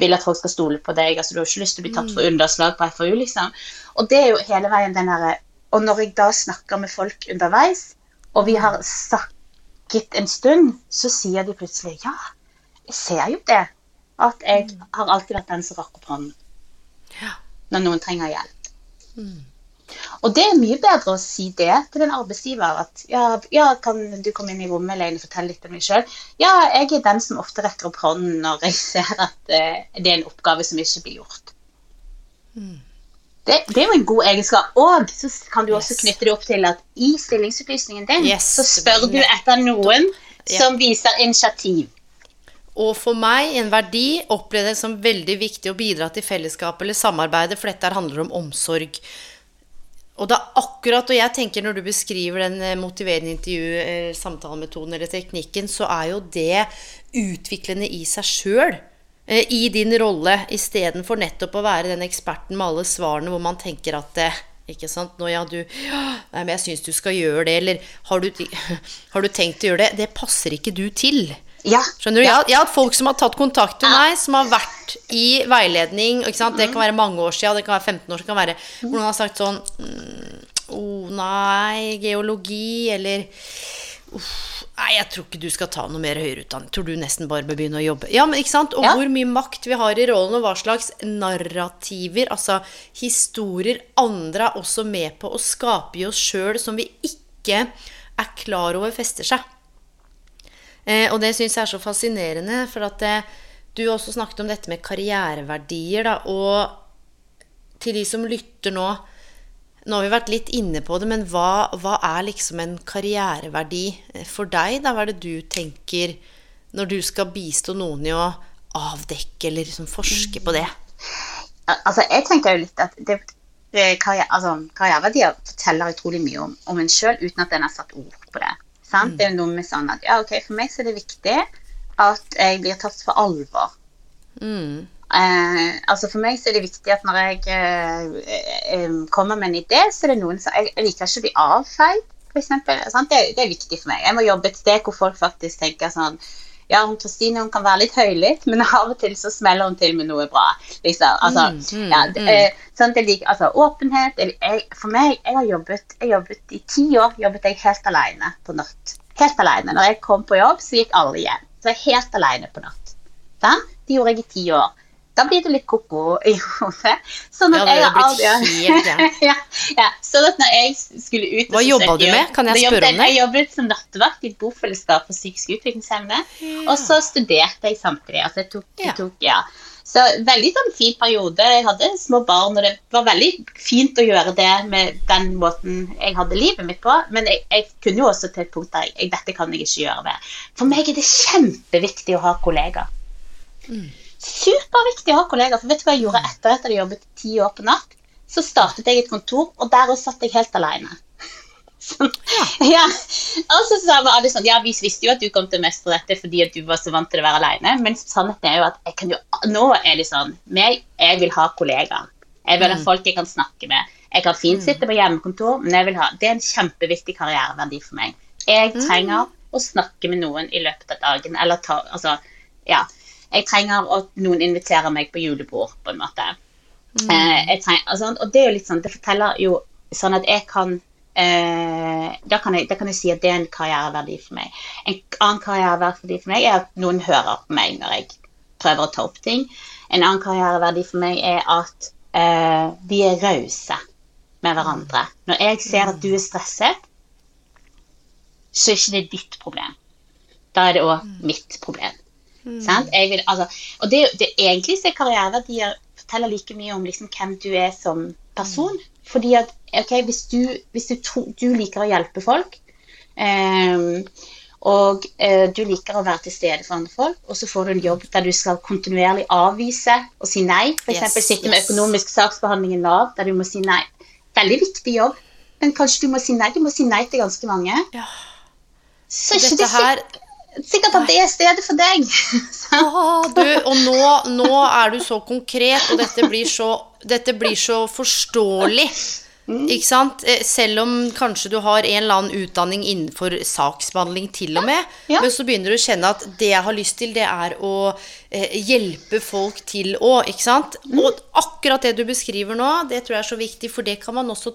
vil at folk skal stole på deg. altså Du har ikke lyst til å bli tatt for mm. underslag på FAU, liksom. Og det er jo hele veien den herre Og når jeg da snakker med folk underveis, og vi har snakket en stund, så sier de plutselig ja, jeg ser jo det. At jeg mm. har alltid vært den som rakk opp hånden når noen trenger hjelp. Mm. Og det er mye bedre å si det til en arbeidsgiver. At ja, ja kan du komme inn i rommet Elaine, og fortelle litt om deg sjøl? Ja, jeg er den som ofte rekker opp hånden når jeg (laughs) ser at uh, det er en oppgave som ikke blir gjort. Mm. Det, det, er jo en god egenskap. Og så kan du også knytte det opp til at i stillingsopplysningen din yes, så spør du etter noen ja. som viser initiativ. Og for meg, en verdi, opplevde jeg som veldig viktig å bidra til fellesskapet eller samarbeidet, for dette handler om omsorg. Og det er akkurat, og jeg tenker når du beskriver den eh, motiverende intervju, eh, samtalemetoden eller teknikken, så er jo det utviklende i seg sjøl. Eh, I din rolle, istedenfor nettopp å være den eksperten med alle svarene hvor man tenker at ikke sant? Nå, ja, du Nei, men jeg syns du skal gjøre det. Eller har du, (laughs) har du tenkt å gjøre det? Det passer ikke du til. Ja. Skjønner du? Ja. Jeg, har hatt folk som har tatt kontakt med meg, som har vært i veiledning. Det kan være mange år siden, det kan være 15 år siden. Hvor noen har sagt sånn Å oh, nei, geologi eller uff, Nei, jeg tror ikke du skal ta noe mer høyere utdanning. Tror du nesten bare bør begynne å jobbe. Ja, men ikke sant? Og Ja. hvor mye makt vi har i rollen, og hva slags narrativer, altså historier, andre er også med på å skape i oss sjøl som vi ikke er klar over fester seg. Eh, og det syns jeg er så fascinerende, for at eh, du også snakket om dette med karriereverdier, da, og til de som lytter nå Nå har vi vært litt inne på det, men hva, hva er liksom en karriereverdi eh, for deg? Da? Hva er det du tenker når du skal bistå noen i å avdekke eller liksom forske på det? Altså, jeg tenker jo litt at det, karriere, altså, karriereverdier forteller utrolig mye om, om en sjøl, uten at en har satt ord på det. Sant? Det er noe med sånn at ja, ok, For meg så er det viktig at jeg blir tatt for alvor. Mm. Eh, altså For meg så er det viktig at når jeg eh, eh, kommer med en idé, så er det noen som jeg liker ikke å bli avfeid, f.eks. Det, det er viktig for meg. Jeg må jobbe et sted hvor folk faktisk tenker sånn ja, hun Kristine hun kan være litt høylytt, men av og til så smeller hun til med noe bra. Liksom. Altså, Mm, mm, ja, det, eh, sånn at jeg altså, åpenhet jeg, For meg, jeg har jobbet, jeg jobbet i ti år jobbet jeg helt alene på natt. Helt alene. Når jeg kom på jobb, så gikk alle hjem. Så jeg er helt alene på natt. Sant? Det gjorde jeg i ti år. Da blir det litt ko-ko i hodet. Sånn at ja, jeg har aldri helt (laughs) ja, ja, sånn at når jeg skulle ut Hva jobba du med? Kan jeg spørre om det? Jeg jobbet som nattevakt i et bofellesskap for psykisk utviklingshemmede. Og så studerte jeg samtidig. Altså jeg tok, jeg tok, ja. Så veldig sånn fin periode. Jeg hadde små barn, og det var veldig fint å gjøre det med den måten jeg hadde livet mitt på. Men jeg, jeg kunne jo også til et punkt der jeg, dette kan jeg ikke gjøre mer. For meg er det kjempeviktig å ha kollegaer. Superviktig å ha kollegaer. For vet du hva jeg gjorde etter at jeg jobbet ti år på natt? Så startet jeg et kontor, og der også satt jeg helt alene. (laughs) Sånn. Ja. Og så sa alle sånn Ja, vi visste jo at du kom til å mestre dette fordi at du var så vant til å være alene, men sannheten er jo at jo Nå er det sånn meg, Jeg vil ha kollegaer. Jeg vil ha folk jeg kan snakke med. Jeg kan fint sitte på hjemmekontor, men jeg vil ha Det er en kjempeviktig karriereverdi for meg. Jeg trenger å snakke med noen i løpet av dagen, eller ta Altså, ja. Jeg trenger at noen inviterer meg på julebord, på en måte. Eh, jeg treng, altså, og det er jo litt sånn Det forteller jo sånn at jeg kan eh, da, kan jeg, da kan jeg si at det er en karriereverdi for meg. En annen karriereverdi for meg er at noen hører på meg når jeg prøver å ta opp ting. En annen karriereverdi for meg er at eh, vi er rause med hverandre. Når jeg ser at du er stresset, så er ikke det ditt problem. Da er det òg mitt problem. Sant? Jeg vil, altså, og det, det egentlig så er karriereverdier forteller like mye om liksom, hvem du er som person. Fordi at ok, hvis du, hvis du, tro, du liker å hjelpe folk, eh, og eh, du liker å være til stede for andre folk, og så får du en jobb der du skal kontinuerlig avvise og si nei, f.eks. Yes, eksempel sitte med økonomisk saksbehandling i Nav, der du må si nei. Veldig viktig jobb, men kanskje du må si nei. Du må si nei til ganske mange. Ja. Så er ikke Dette det her sikkert at det er stedet for deg. (laughs) ah, du, og nå, nå er du så konkret, og dette blir så, dette blir så forståelig. Ikke sant? Eh, Selv om kanskje du har en eller annen utdanning innenfor saksbehandling til og med, Ja. men så begynner du å kjenne at det jeg har lyst til, det er å eh, hjelpe folk til òg, ikke sant? Og akkurat det du beskriver nå, det tror jeg er så viktig, for det kan man også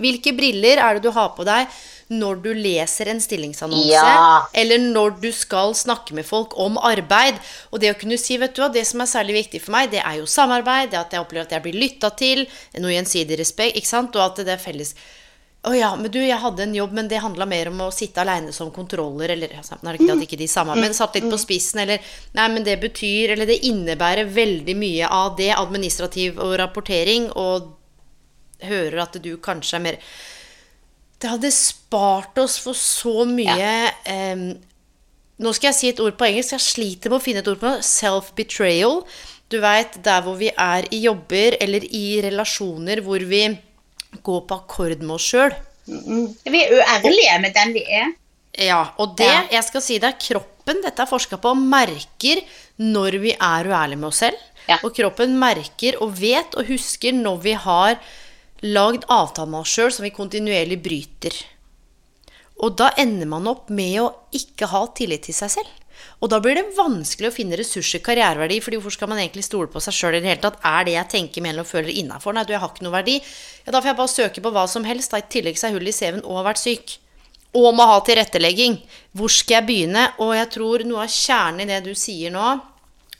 Hvilke briller er det du har på deg når du leser en stillingsannonse? Ja. Eller når du skal snakke med folk om arbeid. Og det å kunne si, vet du hva, det som er særlig viktig for meg, det er jo samarbeid, det at jeg opplever at jeg blir lytta til, noe gjensidig respekt, ikke sant, og at det er felles å ja, men du, jeg hadde en jobb, men det handla mer om å sitte aleine som kontroller, eller altså, Nå er det ikke at ikke de samme, men satt litt på spissen, eller Nei, men det betyr Eller det innebærer veldig mye av det, administrativ og rapportering, og hører at du kanskje er mer Det hadde spart oss for så mye em, Nå skal jeg si et ord på engelsk. Jeg sliter med å finne et ord på. Self-betrayal. Du veit, der hvor vi er i jobber eller i relasjoner hvor vi går på akkord med oss sjøl. Vi er uærlige med den vi er. Ja, og det, Ja. jeg skal si det, er kroppen, dette er forska på, merker når vi er uærlige med oss selv. Ja. Og kroppen merker og vet og husker når vi har lagd avtale med oss sjøl som vi kontinuerlig bryter. Og da ender man opp med å ikke ha tillit til seg selv. Og da blir det vanskelig å finne ressurser, karriereverdi, fordi hvorfor skal man egentlig stole på seg sjøl i det hele tatt? Er det jeg tenker, mener og føler innafor? Nei, du, jeg har ikke noe verdi. Ja, da får jeg bare søke på hva som helst, da i tillegg så er hull i CV-en og har vært syk. Og må ha tilrettelegging. Hvor skal jeg begynne? Og jeg tror noe av kjernen i det du sier nå,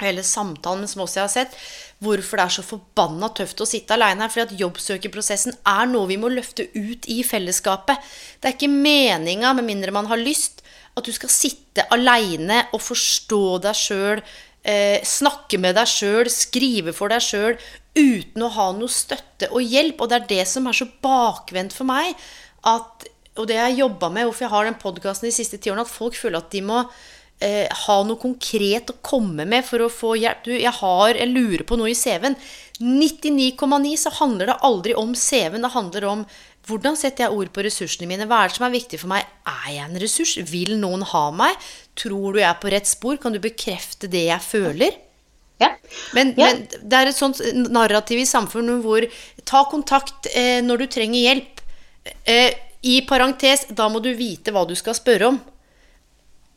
hele samtalen som også jeg har sett, hvorfor det er så forbanna tøft å sitte aleine her. Fordi at jobbsøkerprosessen er noe vi må løfte ut i fellesskapet. Det er ikke meninga, med mindre man har lyst, at du skal sitte aleine og forstå deg sjøl, eh, snakke med deg sjøl, skrive for deg sjøl, uten å ha noe støtte og hjelp. Og det er det som er så bakvendt for meg. At, og det jeg har jobba med, hvorfor jeg har den podkasten de siste ti årene, at folk føler at de må eh, ha noe konkret å komme med for å få hjelp. Du, jeg, har, jeg lurer på noe i CV-en. 99,9 så handler det aldri om CV-en. Det handler om hvordan setter jeg ord på ressursene mine? Hva er det som er viktig for meg? Er jeg en ressurs? Vil noen ha meg? Tror du jeg er på rett spor? Kan du bekrefte det jeg føler? Ja. Men, Ja. men det er et sånt narrativ i samfunnet hvor ta kontakt eh, når du trenger hjelp. Eh, I parentes, da må du vite hva du skal spørre om.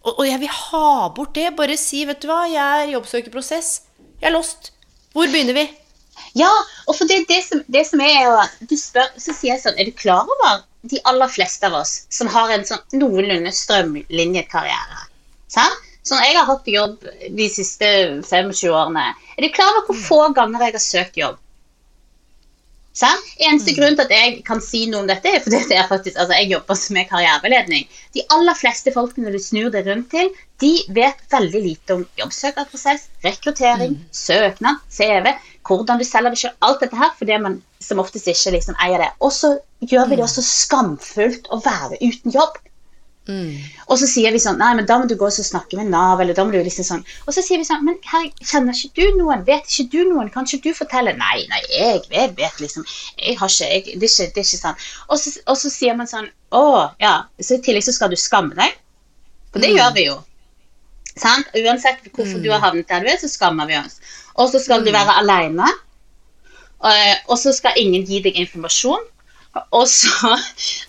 Og, og jeg vil ha bort det. Bare si, vet du hva, jeg er i jobbsøkerprosess. Jeg er lost. Hvor begynner vi? Ja, og for det, det, som, det som er jo Du spør, så sier jeg sånn Er du klar over de aller fleste av oss som har en sånn noenlunde strømlinjekarriere? Sånn? Sånn, jeg har hatt jobb de siste 25 årene. Er du klar over hvor få ganger jeg har søkt jobb? Sant? Eneste grunn til at jeg kan si noe om dette, er fordi det er faktisk, altså jeg jobber med karriereveiledning. De aller fleste folkene du snur deg rundt til, de vet veldig lite om jobbsøkerprosess, rekruttering, søknad, CV, hvordan du selger deg selv, alt dette her, fordi man som oftest ikke liksom eier det. Og så gjør vi det også skamfullt å være uten jobb. Og så sier vi sånn Nei, men da må du gå og snakke med Nav, eller da må du liksom sånn Og så sier vi sånn Men her, kjenner ikke du noen? Vet ikke du noen? Kan ikke du fortelle? Nei, nei, jeg, jeg vet liksom Jeg har ikke jeg, det, er ikke det er ikke sånn. Og så, og så sier man sånn Å, ja. Så i tillegg så skal du skamme deg. For det gjør vi jo. Sant? Uansett hvorfor du har havnet der du er, så skammer vi oss. Og så skal du være aleine. Og så skal ingen gi deg informasjon. Og så,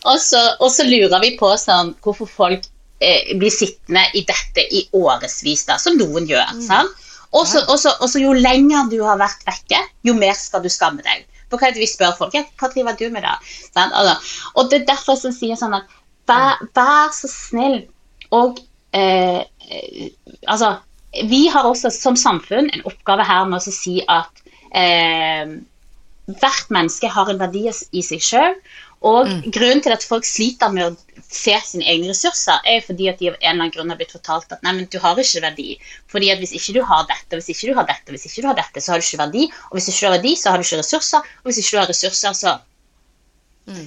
og, så, og så lurer vi på sånn, hvorfor folk eh, blir sittende i dette i årevis, da, som noen gjør. sant? Og så, jo lenger du har vært vekke, jo mer skal du skamme deg. For hva er det vi spør folk? Ja, hva driver du med da? Sånn? Og det er derfor jeg sier sånn at vær, vær så snill og eh, eh, Altså, vi har også som samfunn en oppgave her med å si at eh, hvert menneske har en verdi i seg sjøl. Og grunnen til at folk sliter med å se sine egne ressurser, er fordi at de av en eller annen grunn har blitt fortalt at nei, men du har ikke verdi. Fordi at hvis ikke du har dette, hvis ikke du har dette, hvis ikke du har dette, så har du ikke verdi. Og hvis ikke du har verdi, så har du ikke ressurser. Og hvis ikke du har ressurser, så er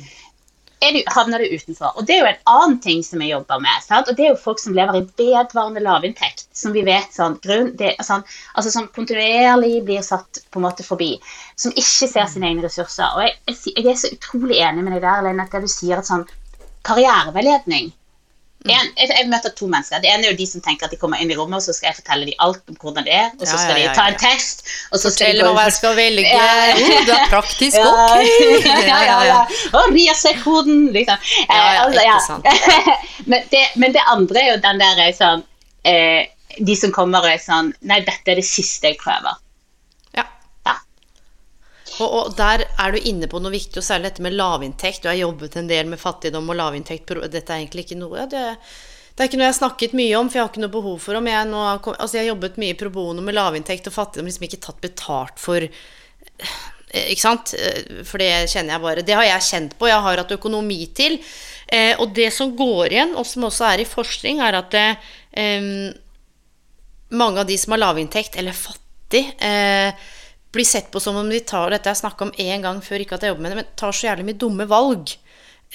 du, havner du utenfor. Og det er jo en annen ting som jeg jobber med. Sant? Og det er jo folk som lever i vedvarende lavinntekt, som vi vet sånn, grunn, det, sånn, altså sånn kontinuerlig blir satt på en måte forbi. Som ikke ser sine egne ressurser. Og jeg, jeg, jeg er så utrolig enig med deg der, Lene, at du sier at sånn karriereveiledning en, jeg, jeg møter to mennesker. Det ene er jo de som tenker at de kommer inn i rommet, og så skal jeg fortelle dem alt om hvordan det er, og så Ja, skal ja, ja, de ta en test, og så skal Fortell de gå hva jeg skal velge. (laughs) Ja. Oh, du er praktisk, ja, ok. (laughs) ja, ja, ja. (laughs) Og Riaset-koden, liksom. Ja, ja, Eh, altså, men, det, men det andre er jo den der er sånn eh, De som kommer og er sånn Nei, dette er det siste jeg prøver. Og, og der er du inne på noe viktig, og særlig dette med lavinntekt. Du har jobbet en del med fattigdom og lavinntekt. Dette er egentlig ikke noe det, det er ikke noe jeg har snakket mye om, for jeg har ikke noe behov for om jeg, har, altså jeg har jobbet mye pro bono med lavinntekt og fattigdom, liksom ikke tatt betalt for eh, Ikke sant? Eh, For det kjenner jeg bare. Det har jeg kjent på, jeg har hatt økonomi til. Eh, og det som går igjen, og som også er i forskning, er at eh, mange av de som har lavinntekt, eller fattig, eh, blir sett på som om de tar dette jeg snakka om en gang før, ikke at jeg jobber med det, men tar så jævlig mye dumme valg.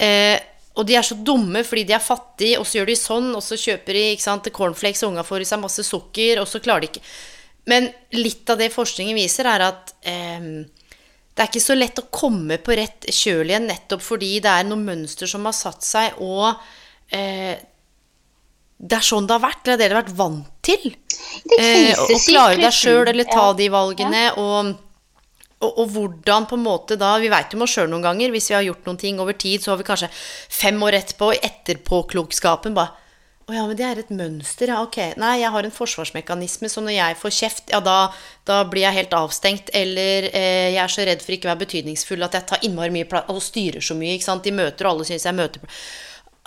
Eh, og de er så dumme fordi de er fattige, og så gjør de sånn, og så kjøper de ikke sant, cornflakes, og unga får i seg masse sukker, og så klarer de ikke Men litt av det forskningen viser, er at eh, det er ikke så lett å komme på rett kjøl igjen, nettopp fordi det er noen mønster som har satt seg, og eh, det er sånn det har vært, det er det har har vært vant til. Eh, å klare deg sjøl, eller ta Ja. de valgene, og, og, og hvordan på en måte da Vi veit jo med oss sjøl noen ganger, hvis vi har gjort noen ting over tid, så har vi kanskje fem år etterpå, og etterpåklokskapen, bare Å ja, men det er et mønster, ja, ok. Nei, jeg har en forsvarsmekanisme, så når jeg får kjeft, ja, da, da blir jeg helt avstengt. Eller eh, jeg er så redd for ikke å være betydningsfull at jeg tar innmari mye plass og styrer så mye, ikke sant. De møter, og alle syns jeg møter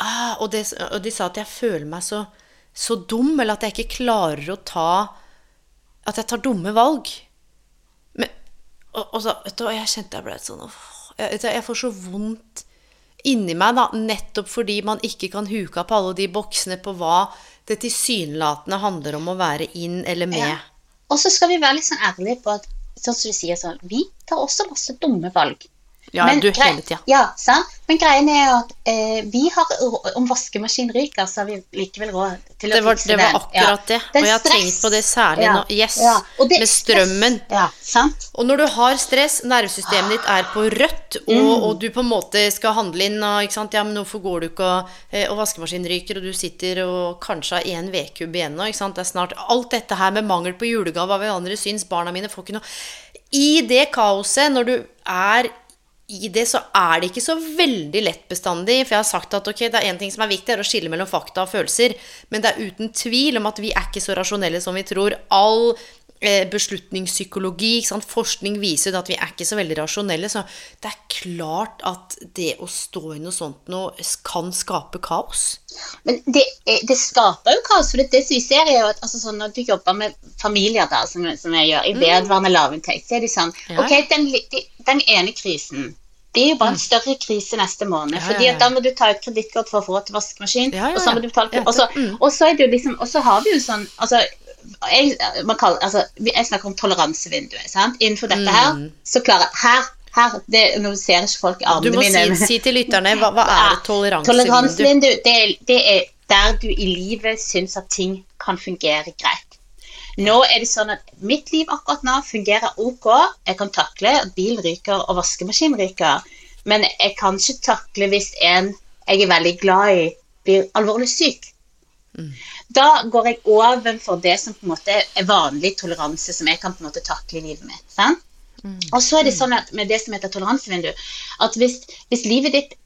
ah, og, det, og, de sa at jeg føler meg så, så dum, eller at jeg ikke klarer å ta At jeg tar dumme valg. Men, og, og, så, du, og jeg kjente jeg ble sånn jeg, jeg får så vondt inni meg, da, nettopp fordi man ikke kan huke opp alle de boksene på hva det tilsynelatende handler om å være inn eller med. Ja. Og så skal vi være litt sånn ærlige på at sånn som du sier sånn, vi tar også masse dumme valg. Ja, men, du hele tida. Ja, sant? Men greien er at eh, vi har Om vaskemaskinen ryker, så har vi likevel råd til å det var, fikse den. Det var akkurat ja. det. Og jeg har tenkt på det særlig ja. nå. Yes. Det, med strømmen. Ja, sant? Og når du har stress, nervesystemet ditt er på rødt, og, mm. og du på en måte skal handle inn og ikke sant? Ja, men hvorfor går du ikke og, eh, og vaskemaskinen ryker, og du sitter og kanskje har én vedkubbe igjen nå, ikke sant? Det er snart Alt dette her med mangel på julegave, hva vi andre syns, barna mine får ikke noe I det kaoset, når du er i det så er det ikke så veldig lett bestandig. For jeg har sagt at okay, det er én ting som er viktig, er å skille mellom fakta og følelser. Men det er uten tvil om at vi er ikke så rasjonelle som vi tror. All beslutningspsykologi, forskning viser at vi er ikke så veldig rasjonelle. Så det er klart at det å stå i noe sånt nå kan skape kaos. Men det, det skaper jo kaos. For det, det vi ser, er jo at altså, sånn, når du jobber med familier, da, som, som jeg gjør, i mm. vedvarende lavinntekt, så er de sånn ja. Ok, den, den ene krisen det er jo bare en mm. større krise neste måned. Ja, fordi ja, ja. da må du ta ut kredittkort for å få råd til vaskemaskin. Og så må du betale og så, mm. og så er det jo liksom Og så har vi jo sånn altså, jeg, kaller, altså, jeg snakker om toleransevinduet. Sant? Innenfor dette her mm. så klarer jeg her her, det, nå ser ikke folk armene mine. Du må si, si, til lytterne, hva, hva er et toleransevindu? Toleransevindu, det, det, er der du i livet syns at ting kan fungere greit. Nå er det sånn at mitt liv akkurat nå fungerer ok. Jeg kan takle at bilen ryker og vaskemaskinen ryker. Men jeg kan ikke takle hvis en jeg er veldig glad i, blir alvorlig syk. Mm. Da går jeg over for det som på en måte er vanlig toleranse, som jeg kan på en måte takle i livet mitt. Sant? Mm. Og så er det sånn at med det som heter toleransevindu, at hvis, hvis livet ditt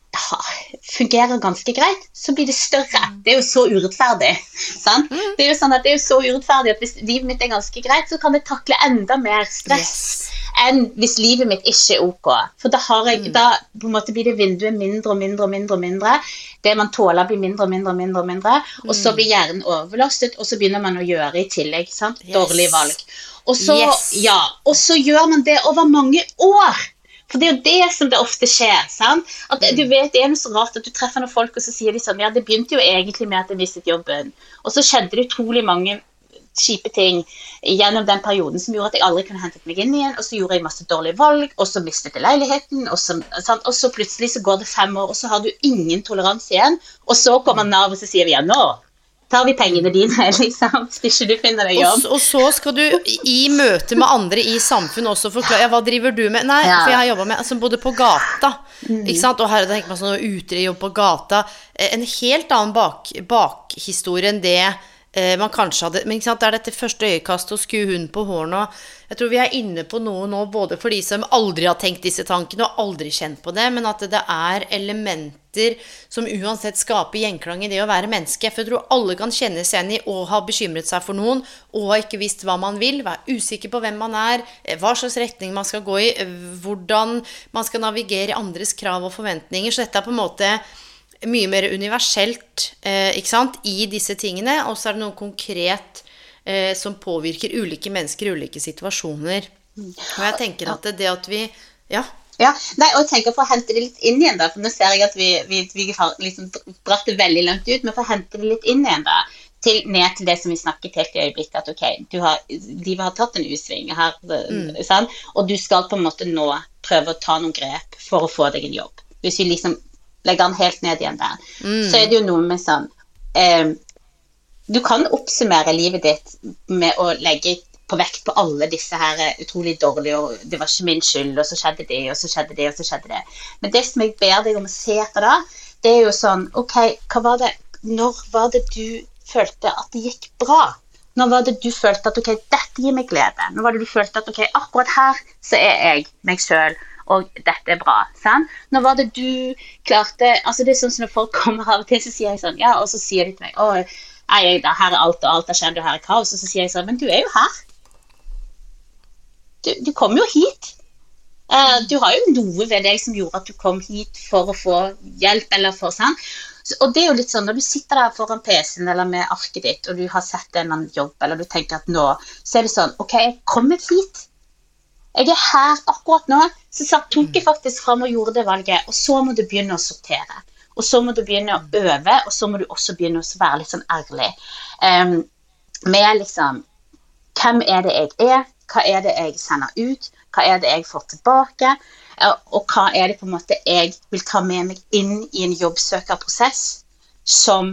fungerer ganske greit, så blir det større. Mm. Det er jo så urettferdig. Sant? Mm. Det er jo sånn at det er så urettferdig at hvis livet mitt er ganske greit, så kan jeg takle enda mer stress yes. enn hvis livet mitt ikke er ok. For da, jeg, mm. da blir det vinduet mindre og mindre og mindre. og mindre. Det man tåler, blir mindre og mindre. Og mindre og mindre. Og så blir hjernen overlastet, og så begynner man å gjøre i tillegg. Sant? Yes. Dårlige valg. Og så, yes. ja, og så gjør man det over mange år. For det er jo det som det ofte skjer. sant? At du mm. vet, Det er noe så rart at du treffer noen folk, og så sier de sånn Ja, det begynte jo egentlig med at jeg mistet jobben. Og så skjedde det utrolig mange kjipe ting gjennom den perioden som gjorde at jeg aldri kunne hentet meg inn igjen. Og så gjorde jeg masse dårlige valg, og så mistet jeg leiligheten. Og så, og så plutselig så går det fem år, og så har du ingen toleranse igjen. Og så kommer Nav, og så sier vi ja, nå tar vi pengene dine, (laughs) liksom, hvis ikke du finner deg jobb. Og, og, så skal du i møte med andre i samfunnet også forklare ja, hva driver du med? Nei, ja. for jeg har jobba med altså både på gata, mm. ikke sant, og her tenker man sånn utejobb på gata. Eh, en helt annen bak, bakhistorie enn det man kanskje hadde Men det er dette første øyekastet og skue hunden på hårene og Jeg tror vi er inne på noe nå både for de som aldri har tenkt disse tankene og aldri kjent på det, men at det er elementer som uansett skaper gjenklang i det å være menneske. For jeg tror alle kan kjenne seg igjen i å ha bekymret seg for noen og ha ikke visst hva man vil, være usikker på hvem man er, eh, hva slags retning man skal gå i, eh, hvordan man skal navigere i andres krav og forventninger. Så dette er på en måte mye mer universelt eh, ikke sant, i disse tingene. Og så er det noe konkret eh, som påvirker ulike mennesker i ulike situasjoner. Og jeg tenker at det, det at vi Ja. Ja, nei, og jeg tenker For å hente det litt inn igjen, da, for nå ser jeg at vi, vi, vi har liksom dratt det veldig langt ut, men for å hente det litt inn igjen, da, til, ned til det som vi snakket helt i øyeblikket, at ok, du har, livet har tatt en U-sving her, mm. sånn, og du skal på en måte nå prøve å ta noen grep for å få deg en jobb. Hvis vi liksom legger den helt ned igjen der, mm. så er det jo noe med sånn eh, Du kan oppsummere livet ditt med å legge på vekt på alle disse her utrolig dårlige og 'Det var ikke min skyld', og så skjedde det, og så skjedde det, og så skjedde det. Men det som jeg ber deg om å se etter da, det er jo sånn OK, hva var det Når var det du følte at det gikk bra? Når var det du følte at ok, dette gir meg glede? Når var det du følte at ok, akkurat her så er jeg meg sjøl og dette er bra. Sant? Nå var det du klarte altså Det er sånn som når folk (laughs) kommer av og til, så sier jeg sånn Ja, og så sier de til meg Å, jeg, her er alt og alt har skjedd, og her er kaos. Og så sier jeg sånn, men du er jo her. Du, du kom jo hit. Uh, du har jo noe ved deg som gjorde at du kom hit for å få hjelp, eller for sånn. Så, og det er jo litt sånn, Når du sitter der foran PC-en eller med arket ditt, og du har sett en eller annen jobb, eller du tenker at nå, så er det sånn OK, jeg kom hit. Jeg er her akkurat nå. Så tok jeg faktisk fram og gjorde det valget. Og så må du begynne å sortere. Og så må du begynne å øve, og så må du også begynne å være litt sånn ærlig. Um, med liksom Hvem er det jeg er? Hva er det jeg sender ut? Hva er det jeg får tilbake? Og hva er det på en måte jeg vil ta med meg inn i en jobbsøkerprosess som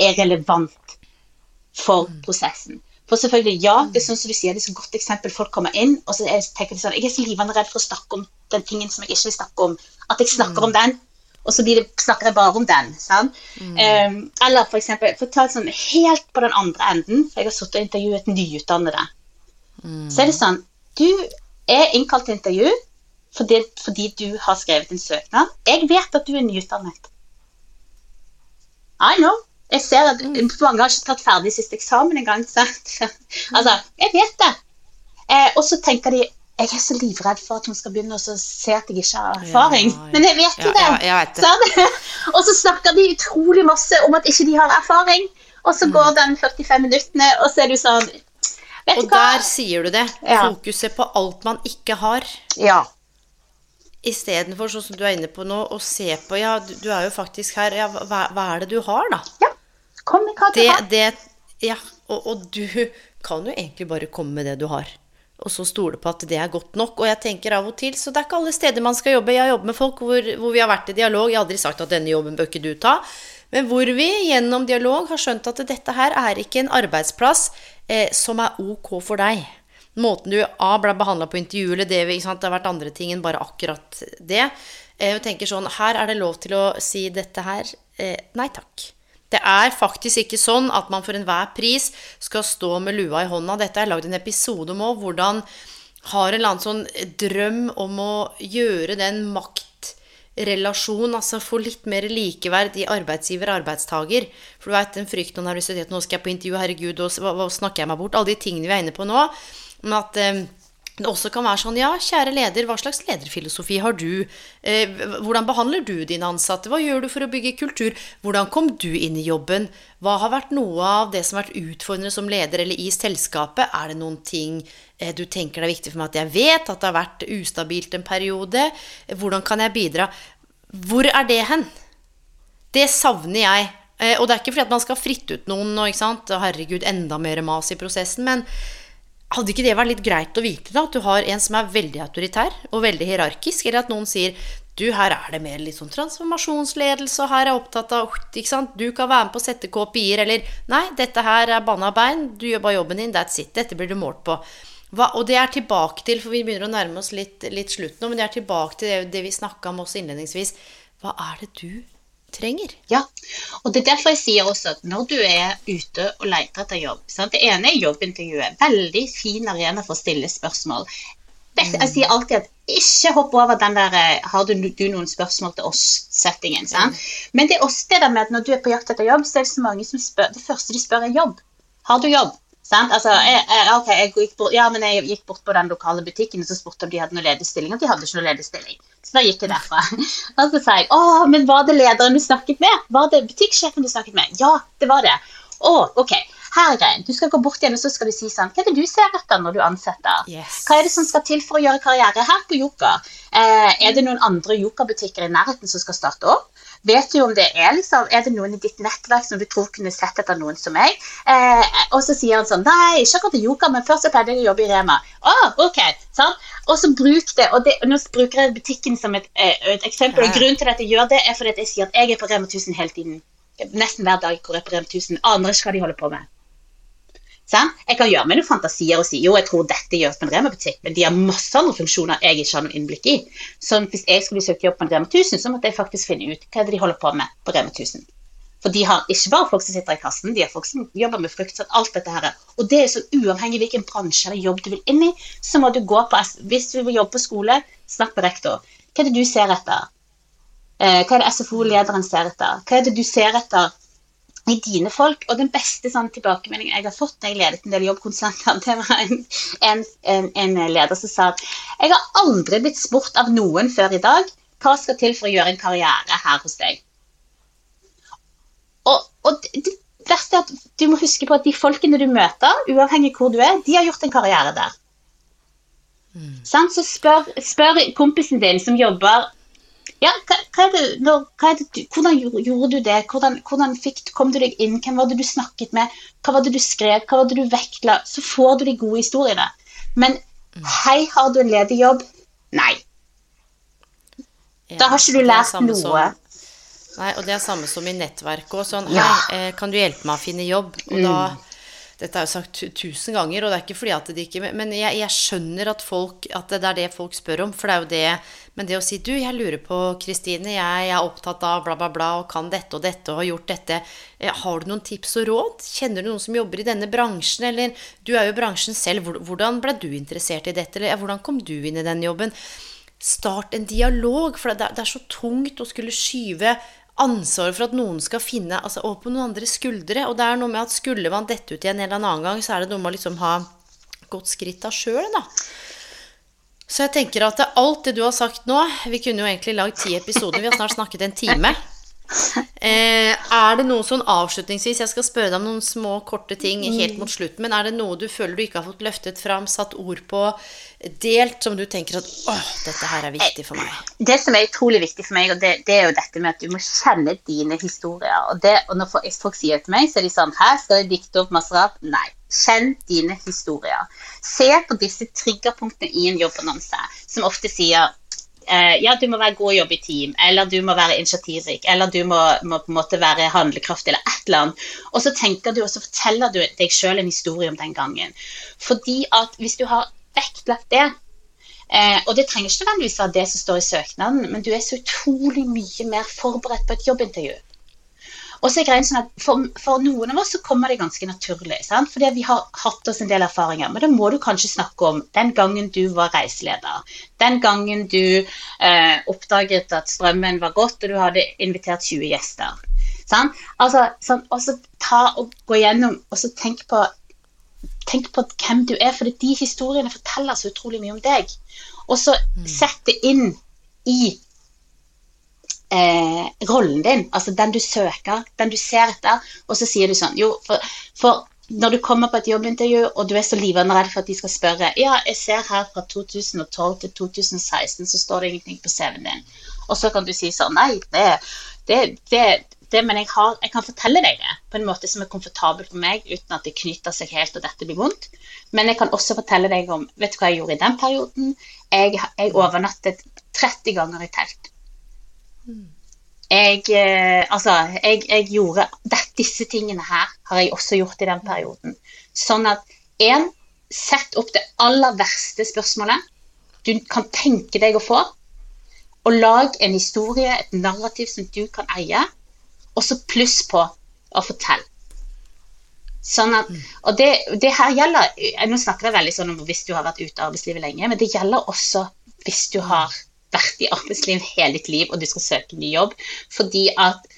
er relevant for prosessen? For selvfølgelig, ja, det er sånn som du sier, det er et godt eksempel. Folk kommer inn, og så tenker de sånn Jeg er så livende redd for å snakke om den tingen som jeg ikke vil snakke om. At jeg snakker mm. om den, og så det, snakker jeg bare om den. Sant? Mm. Um, eller for eksempel, for å ta det sånn helt på den andre enden, for jeg har sittet og intervjuet nyutdannede. Mm. Så er det sånn Du er innkalt til intervju fordi, fordi, du har skrevet en søknad. Jeg vet at du er nyutdannet. I know. Jeg ser at mm. mange har ikke tatt ferdig siste eksamen engang. (laughs) altså, jeg vet det. Eh, og så tenker de jeg er så livredd for at hun skal begynne å se at jeg ikke har erfaring. Ja, ja. Men jeg vet jo ja, det. Vet det. Sånn? (laughs) og så snakker de utrolig masse om at ikke de har erfaring. Og så mm. går den 45 minuttene, og så er du sånn Vet og du hva? der sier du det. Fokuset på alt man ikke har. Ja. Istedenfor, sånn som du er inne på nå, å se på Ja, du, du er jo faktisk her. Ja, hva, hva, er det du har, da? Ja. Kom med hva du har. Det, ja, og, og, du kan jo egentlig bare komme med det du har. Og så stole på at det er godt nok. Og jeg tenker av og til, så det er ikke alle steder man skal jobbe. Jeg har jobbet med folk hvor, hvor vi har vært i dialog. Jeg har aldri sagt at denne jobben bør ikke du ta. Men hvor vi gjennom dialog har skjønt at dette her er ikke en arbeidsplass eh, som er ok for deg. Måten du A ble behandla på intervjuet, eller det, det, har vært andre ting enn bare akkurat det. Eh, jeg tenker sånn, Her er det lov til å si dette her. Eh, nei takk. Det er faktisk ikke sånn at man for enhver pris skal stå med lua i hånda. Dette er lagd en episode om òg, hvordan har en eller annen sånn drøm om å gjøre den maktrelasjonen, altså få litt mer likeverd i arbeidsgiver og arbeidstaker. For du veit den frykten og nervøsiteten nå skal jeg på intervju, herregud, og hva, hva, snakker jeg meg bort? Alle de tingene vi er inne på nå. Men at eh, det også kan være sånn Ja, kjære leder, hva slags lederfilosofi har du? Eh, hvordan behandler du dine ansatte? Hva gjør du for å bygge kultur? Hvordan kom du inn i jobben? Hva har vært noe av det som har vært utfordrende som leder eller i selskapet? Er det noen ting eh, du tenker det er viktig for meg at jeg vet? At det har vært ustabilt en periode? Hvordan kan jeg bidra? Hvor er det hen? Det savner jeg. Eh, og det er ikke fordi at man skal fritte ut noen og? Herregud, enda mer mas i prosessen. men hadde ikke det vært litt greit å vite, da? At du har en som er veldig autoritær og veldig hierarkisk? Eller at noen sier du, her er det mer litt sånn transformasjonsledelse, og her er jeg opptatt av ikke sant? Du kan være med på å sette KPI-er, eller Nei, dette her er banna bein, du gjør bare jobben din, that's it. Dette blir du målt på. Hva, og det er tilbake til, for vi begynner å nærme oss litt, litt slutt nå, men det er tilbake til det, det vi snakka om også innledningsvis. Hva er det du trenger. Ja, og det er derfor jeg sier også at når du er ute og leter etter jobb sant? Det ene er jobbintervjuet. Veldig fin arena for å stille spørsmål. Jeg sier alltid at ikke hopp over den der eh, 'har du, du noen spørsmål til oss'-settingen. Men det er også det der med at når du er på jakt etter jobb, så er det så mange som spør Det første de spør, er jobb. Har du jobb? Altså, jeg, jeg, okay, jeg gikk bort, ja, men jeg gikk bort på den lokale butikken og så spurte om de hadde noen ledig stilling. Og de hadde ikke noen ledig stilling. Så da gikk jeg derfra. (laughs) Og så sa jeg å, men var det lederen du snakket med? Var det butikksjefen du snakket med? Ja, det var det. Å, ok. Her er greien. Du skal gå bort igjen og så skal du si sånn Hva er det du ser etter når du ansetter? Yes. Hva er det som skal til for å gjøre karriere her på Joker? Eh, er det noen andre Joker-butikker i nærheten som skal starte opp? Vet du om det er liksom, er det noen i ditt nettverk som du tror kunne sett etter noen som meg? Eh, og så sier han sånn Nei, ikke akkurat Joker, men først så pleide jeg å jobbe i Rema. Oh, ok, sånn. Og så bruk det. Og det, nå bruker jeg butikken som et, eh, et eksempel. og Grunnen til at jeg gjør det, er fordi jeg sier at jeg er på Rema 1000 hele tiden. Nesten hver dag går jeg på Rema 1000. Aner ikke hva de holder på med. Sånn? Jeg kan gjøre meg noen fantasier og si jo, jeg tror dette gjøres på en Rema-butikk, men de har masse andre funksjoner jeg ikke har noe innblikk i. Så hvis jeg skulle søkt jobb på en Rema 1000, så måtte jeg faktisk finne ut hva de holder på med på Rema 1000. For de har ikke bare folk som sitter i kassen, de har folk som jobber med frukt. Sånn, alt dette her. Og det er så uavhengig hvilken bransje eller jobb du vil inn i, så må du gå på Hvis du vil jobbe på skole, snakk med rektor. Hva er det du ser etter? Eh, hva er det SFO-lederen ser etter? Hva er det du ser etter i dine folk. Og den beste sånn, tilbakemeldingen jeg har fått når jeg ledet en del jobbkonsulenter, (laughs) det var en, en, en, en, leder som sa at jeg har aldri blitt spurt av noen før i dag hva skal til for å gjøre en karriere her hos deg. Og, og det verste er at du må huske på at de folkene du møter, uavhengig hvor du er, de har gjort en karriere der. Mm. Så spør, spør, kompisen din som jobber ja, hva, hva er det, når, hva er det, Hvordan gjorde du det? Hvordan, hvordan fikk, kom du deg inn? Hvem var det du snakket med? Hva var det du skrev? Hva var det du vektla? Så får du de gode historiene. Men mm. hei, har du en ledig jobb? Nei. da har ikke du lært noe. Som, nei, og det er samme som i nettverket òg. Sånn, ja. hei, eh, kan du hjelpe meg å finne jobb? Og mm. da dette er jo sagt tusen ganger, og det er ikke fordi at de ikke Men jeg, jeg, skjønner at, folk, at det er det folk spør om, for det er jo det Men det å si Du, jeg lurer på, Kristine, jeg, jeg, er opptatt av bla, bla, bla, og kan dette og dette og har gjort dette. Eh, har du noen tips og råd? Kjenner du noen som jobber i denne bransjen, eller Du er jo bransjen selv. Hvordan ble du interessert i dette, eller hvordan kom du inn i den jobben? Start en dialog, for det er, det er så tungt å skulle skyve ansvaret for at noen skal finne altså over på noen andres skuldre. Og det er noe med at skulle man dette ut igjen en eller annen gang, så er det noe med å liksom ha gått skritt av sjøl, da. Så jeg tenker at alt det du har sagt nå Vi kunne jo egentlig lagd ti episoder. Vi har snart snakket en time. (laughs) Eh, er det noe sånn avslutningsvis Jeg skal spørre deg om noen små, korte ting helt mot slutten. Men er det noe du føler du ikke har fått løftet fram, satt ord på, delt, som du tenker at åh, dette her er viktig for meg? Det som er utrolig viktig for meg, og det, det er jo dette med at du må kjenne dine historier. Og, det, og når folk sier det til meg, så er de sånn Her skal jeg dikte opp masse rart. Nei. Kjenn dine historier. Se på disse triggerpunktene i en jobbannonse, som ofte sier ja, du må være god og jobbe i team, eller du må være initiativrik, eller du må, må, på en måte være handlekraftig, eller et eller annet. Og så tenker du, og så forteller du deg sjøl en historie om den gangen. Fordi at hvis du har vektlagt det, eh, og det trenger ikke nødvendigvis være det som står i søknaden, men du er så utrolig mye mer forberedt på et jobbintervju. Og så er greien sånn at for, for, noen av oss så kommer det ganske naturlig. Sant? Fordi vi har hatt oss en del erfaringer. Men da må du kanskje snakke om den gangen du var reiseleder. Den gangen du eh, oppdaget at strømmen var godt, og du hadde invitert 20 gjester. Sant? Altså, sånn, og så ta og gå gjennom, og så tenk på Tenk på hvem du er, for de historiene forteller så utrolig mye om deg. Og så mm. sett det inn i eh, rollen din, altså den du søker, den du ser etter, og så sier du sånn Jo, for, for når du kommer på et jobbintervju og du er så livende redd for at de skal spørre Ja, jeg ser her fra 2012 til 2016 så står det ingenting på CV-en din. Og så kan du si sånn Nei, det, det, det, det men jeg, har, jeg, kan fortelle deg det på en måte som er komfortabel for meg, uten at det knytter seg helt og dette blir vondt. Men jeg kan også fortelle deg om Vet du hva jeg gjorde i den perioden? Jeg, jeg overnattet 30 ganger i telt. Jeg, eh, altså, jeg, jeg gjorde Disse tingene her har jeg også gjort i den perioden. Sånn at én, sett opp det aller verste spørsmålet du kan tenke deg å få. Og lag en historie, et narrativ som du kan eie. Og så pluss på å fortelle. Sånn at, og det, det, her gjelder Nå snakker jeg veldig sånn om hvis du har vært ute av arbeidslivet lenge, men det gjelder også hvis du har vært i arbeidsliv hele ditt liv, og du skal søke ny jobb. Fordi at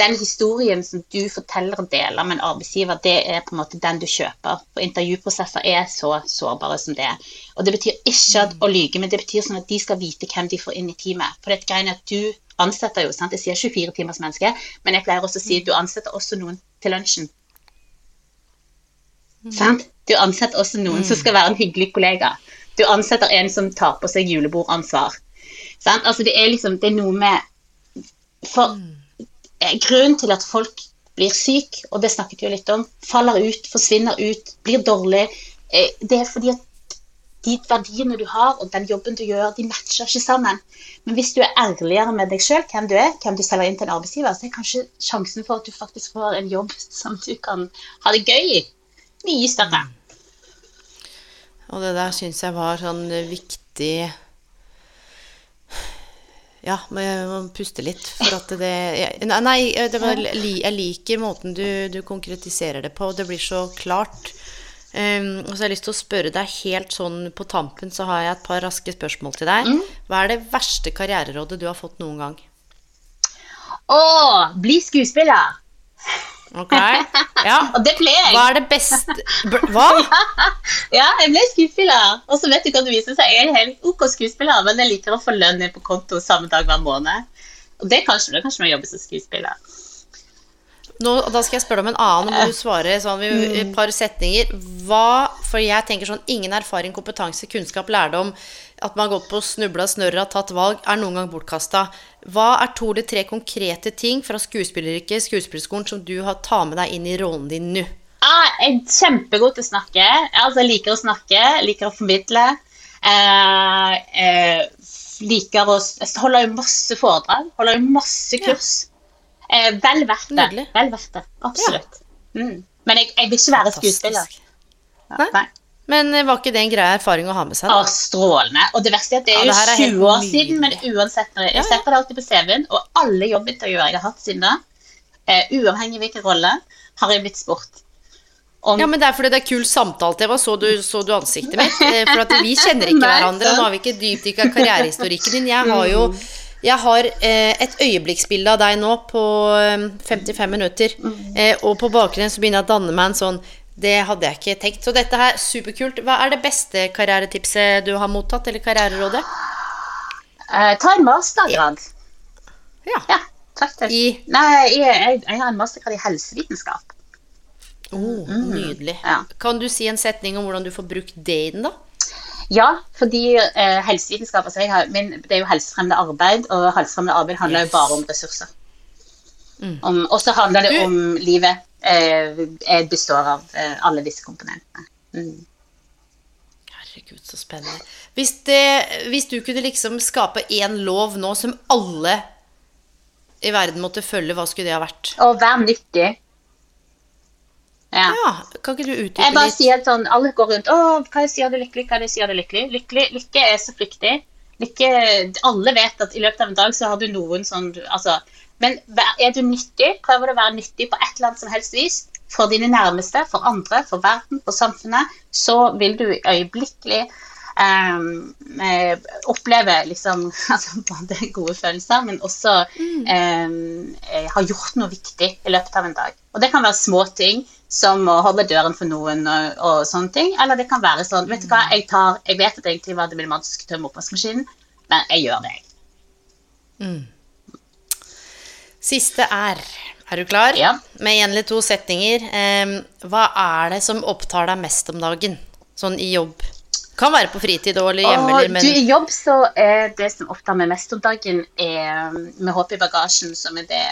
den historien som du forteller og deler med en arbeidsgiver, det er på en måte den du kjøper. For intervjuprosesser er så sårbare som det. er. Og det betyr ikke at, å lyge, men det betyr sånn at de skal vite hvem de får inn i teamet. For det er greien at du ansetter jo, sant? jeg sier 24 timers menneske, men jeg pleier også å si at du ansetter også noen til lunsjen. Mm. Sant? Du ansetter også noen mm. som skal være en hyggelig kollega. Du ansetter en som tar på seg julebordansvar. Sant? Altså det er liksom Det er noe med For eh, grunnen til at folk blir syk, og det snakket vi jo litt om, faller ut, forsvinner ut, blir dårlig, eh, det er fordi at de verdiene du har, og den jobben du gjør, de matcher ikke sammen. Men hvis du er ærligere med deg sjøl, hvem du er, hvem du selger inn til en arbeidsgiver, så er kanskje sjansen for at du faktisk får en jobb som du kan ha det gøy i, mye større. Og det der syns jeg var sånn viktig ja, må puste litt. For at det Nei, det var, jeg liker måten du, du, konkretiserer det på. Det blir så klart. Um, og så har jeg lyst til å spørre deg helt sånn på tampen, så har jeg et par raske spørsmål til deg. Mm. Hva er det verste karriererådet du har fått noen gang? Å, bli skuespiller! Ok. Ja. (laughs) Og det ble jeg. Hva er det beste Hva? (laughs) Ja, jeg ble skuespiller. Og så vet du hva det viser seg. Jeg er helt OK skuespiller, men jeg liker å få lønn ned på konto samme dag hver måned. Og det er kanskje, det kanskje jeg jobber som skuespiller. Nå, da skal jeg spørre om en annen. Nå må du svare sånn, et par setninger. Hva For jeg tenker sånn Ingen erfaring, kompetanse, kunnskap, lærdom, at man har gått på snubla snørra, tatt valg, er noen gang bortkasta. Hva er to eller tre konkrete ting fra skuespilleryrket, skuespillerskolen, som du har tar med deg inn i rollen din nå? Ah, jeg er kjempegod til å snakke. Altså, jeg liker å snakke, liker å formidle. Eh, eh, liker å jo masse foredrag, holder jo masse kurs. Eh, vel verdt det. Vel verdt det. Absolutt. Mm. Men jeg, jeg vil ikke være skuespiller. Ja, Nei. Men eh, var ikke det en grei erfaring å ha med seg? Da? Ah, strålende. Og det verste er at det er Ja, jo helt 20 år siden, men uansett når jeg, jeg setter det alltid på CV-en, og alle jobbintervjuer jeg har hatt siden da, eh, uavhengig av hvilken rolle, har jeg blitt spurt. Om, Ja, men det er fordi det er kul samtale. Det var så du, så du ansiktet mitt. Eh, For at vi kjenner ikke (laughs) hverandre. og Nå har vi ikke dypdykka karrierehistorikken din. Jeg har jo jeg har eh, et øyeblikksbilde av deg nå på eh, 55 minutter. Eh, og på bakgrunnen så begynner jeg å danne meg en sånn Det hadde jeg ikke tenkt. Så dette her, superkult. Hva er det beste karrieretipset du har mottatt, eller karriererådet? eh, ta en mastergrad. Ja. Ja, til I Nei, jeg, jeg, jeg har en mastergrad i helsevitenskap. oh, Nydelig. Ja. Kan du si en setning om hvordan du får brukt det i den, da? Ja, fordi eh, helsevitenskap altså har, min, Det er jo helsefremmende arbeid, og helsefremmende arbeid handler Yes. jo bare om ressurser. Om- Og så handler det om livet. Eh, eh, består av eh, alle disse komponentene. Mm. Herregud, så spennende. Hvis, det, hvis du kunne liksom skape én lov nå som alle i verden måtte følge, hva skulle det ha vært? Å vær nyttig. Ja. Ja, Kan ikke du Jeg bare sier sånn, Alle går rundt Å, hva sier du lykkelig? Hva sier du lykkelig? lykkelig? Lykke er så flyktig. Lykke, alle vet at i løpet av en dag så har du noen sånn altså, Men er du nyttig? Prøver du å være nyttig på et eller annet som helst vis? For dine nærmeste, for andre, for verden, for samfunnet. Så vil du øyeblikkelig ehm, eh, oppleve liksom (laughs) altså, både gode følelser, men også ehm, eh, ha gjort noe viktig i løpet av en dag. Og det kan være små ting som å holde døren for noen og, og sånne ting. Eller det kan være sånn Vet du hva, jeg, tar, jeg vet at egentlig var det vil man skulle tømme oppvaskmaskinen, men jeg gjør det, jeg. Siste er Er du klar? Ja. Med igjen litt to setninger. hva er det som opptar deg mest om dagen? Sånn i jobb. Kan være på fritid og eller hjemme, eller, men du, I jobb så er det som opptar meg mest om dagen, er med håp i bagasjen, som er det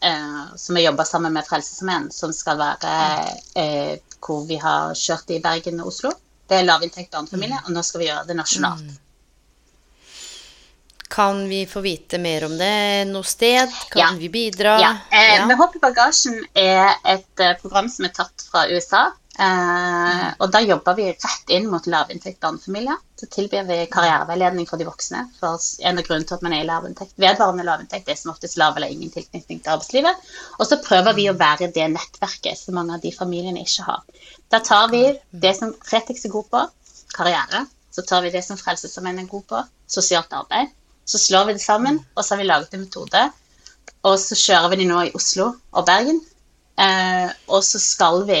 eh, som jeg jobber sammen med Frelsesarmeen, som skal være eh, hvor vi har kjørt i Bergen og Oslo. Det er lavinntekt barnefamilie, og nå skal vi gjøre det nasjonalt. Kan vi få vite mer om det noe sted? Kan Ja. vi bidra? Ja. Eh, Ja. Med håp i bagasjen er et eh, program som er tatt fra USA. Eh, og da jobber vi rett inn mot lavinntekt barnefamilier. Så tilbyr vi karriereveiledning for de voksne. For en av grunnene til at man er i lavinntekt, vedvarende lavinntekt er som oftest lav eller ingen tilknytning til arbeidslivet. Og så prøver vi å være det nettverket som mange av de familiene ikke har. Da tar vi det som Fretex er god på, karriere. Så tar vi det som Frelsesarmeen er god på, sosialt arbeid. Så slår vi det sammen, og så har vi laget en metode og så kjører vi de nå i Oslo og Bergen. Eh, og så skal vi,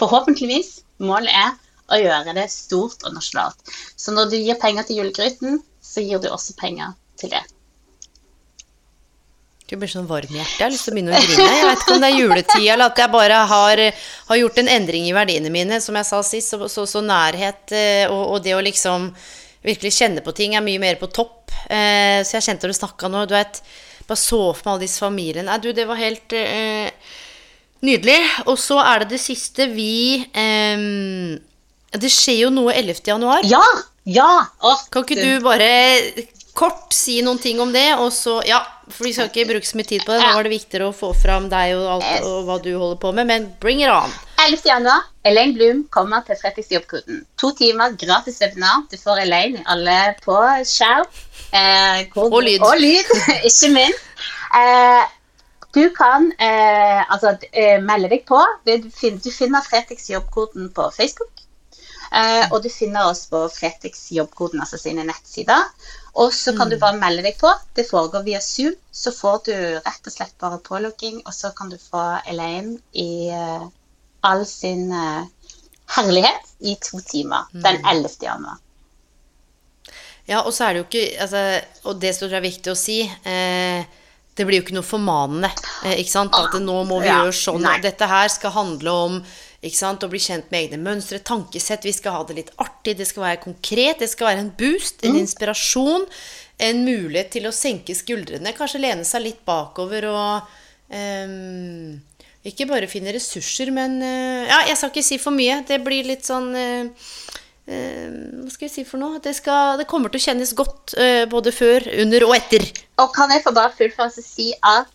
forhåpentligvis, målet er å gjøre det stort og nasjonalt. Så når du gir penger til julegryten, så gir du også penger til det. Du blir sånn varm i hjertet. Jeg har lyst til å begynne å grine. Jeg vet ikke om det er juletid, eller at jeg bare har, har gjort en endring i verdiene mine. Som jeg sa sist, så, så, så nærhet eh, og, og det å liksom virkelig kjenne på ting er mye mer på topp. Eh, så jeg kjente når du snakka nå, du vet Bare så for meg alle disse familiene. Nei, du, det var helt eh, nydelig. Og så er det det siste. Vi eh, Det skjer jo noe 11. januar. Ja! Ja! Åh, Kan ikke du bare kort si noen ting om det, og så Ja, for vi skal ikke bruke så mye tid på det. Nå var det viktigere å få fram deg og alt og hva du holder på med, men bring it on. 11. januar, Elaine Bloom kommer til Fretex jobbkoden. To timer gratis webinar. Du får Elaine alle på skjerm. Eh, Og lyd. Og lyd, (laughs) ikke minst. Eh, du kan eh, altså, eh, melde deg på. Du finner Fretex jobbkoden på Facebook. Eh, og du finner oss på Fretex jobbkoden, altså sine nettsider. Og så kan du bare melde deg på. Det foregår via Zoom. Så får du rett og slett bare pålogging, og så kan du få Elaine i eh, all sin eh, herlighet i to timer den 11. januar. Ja, og så er det jo ikke altså, Og det jeg er viktig å si. Eh, det blir jo ikke noe formanende. Eh, ikke sant? At nå må vi Ja, gjøre sånn. nei. Dette her skal handle om ikke sant? å bli kjent med egne mønstre, tankesett. Vi skal ha det litt artig, det skal være konkret. Det skal være en boost, Mm. en inspirasjon. En mulighet til å senke skuldrene. Kanskje lene seg litt bakover og ehm, ikke bare finne ressurser, men eh, Ja, jeg skal ikke si for mye. Det blir litt sånn eh, eh, Hva skal jeg si for noe? Det, skal, det kommer til å kjennes godt både før, under og etter. Og kan jeg få bare og si at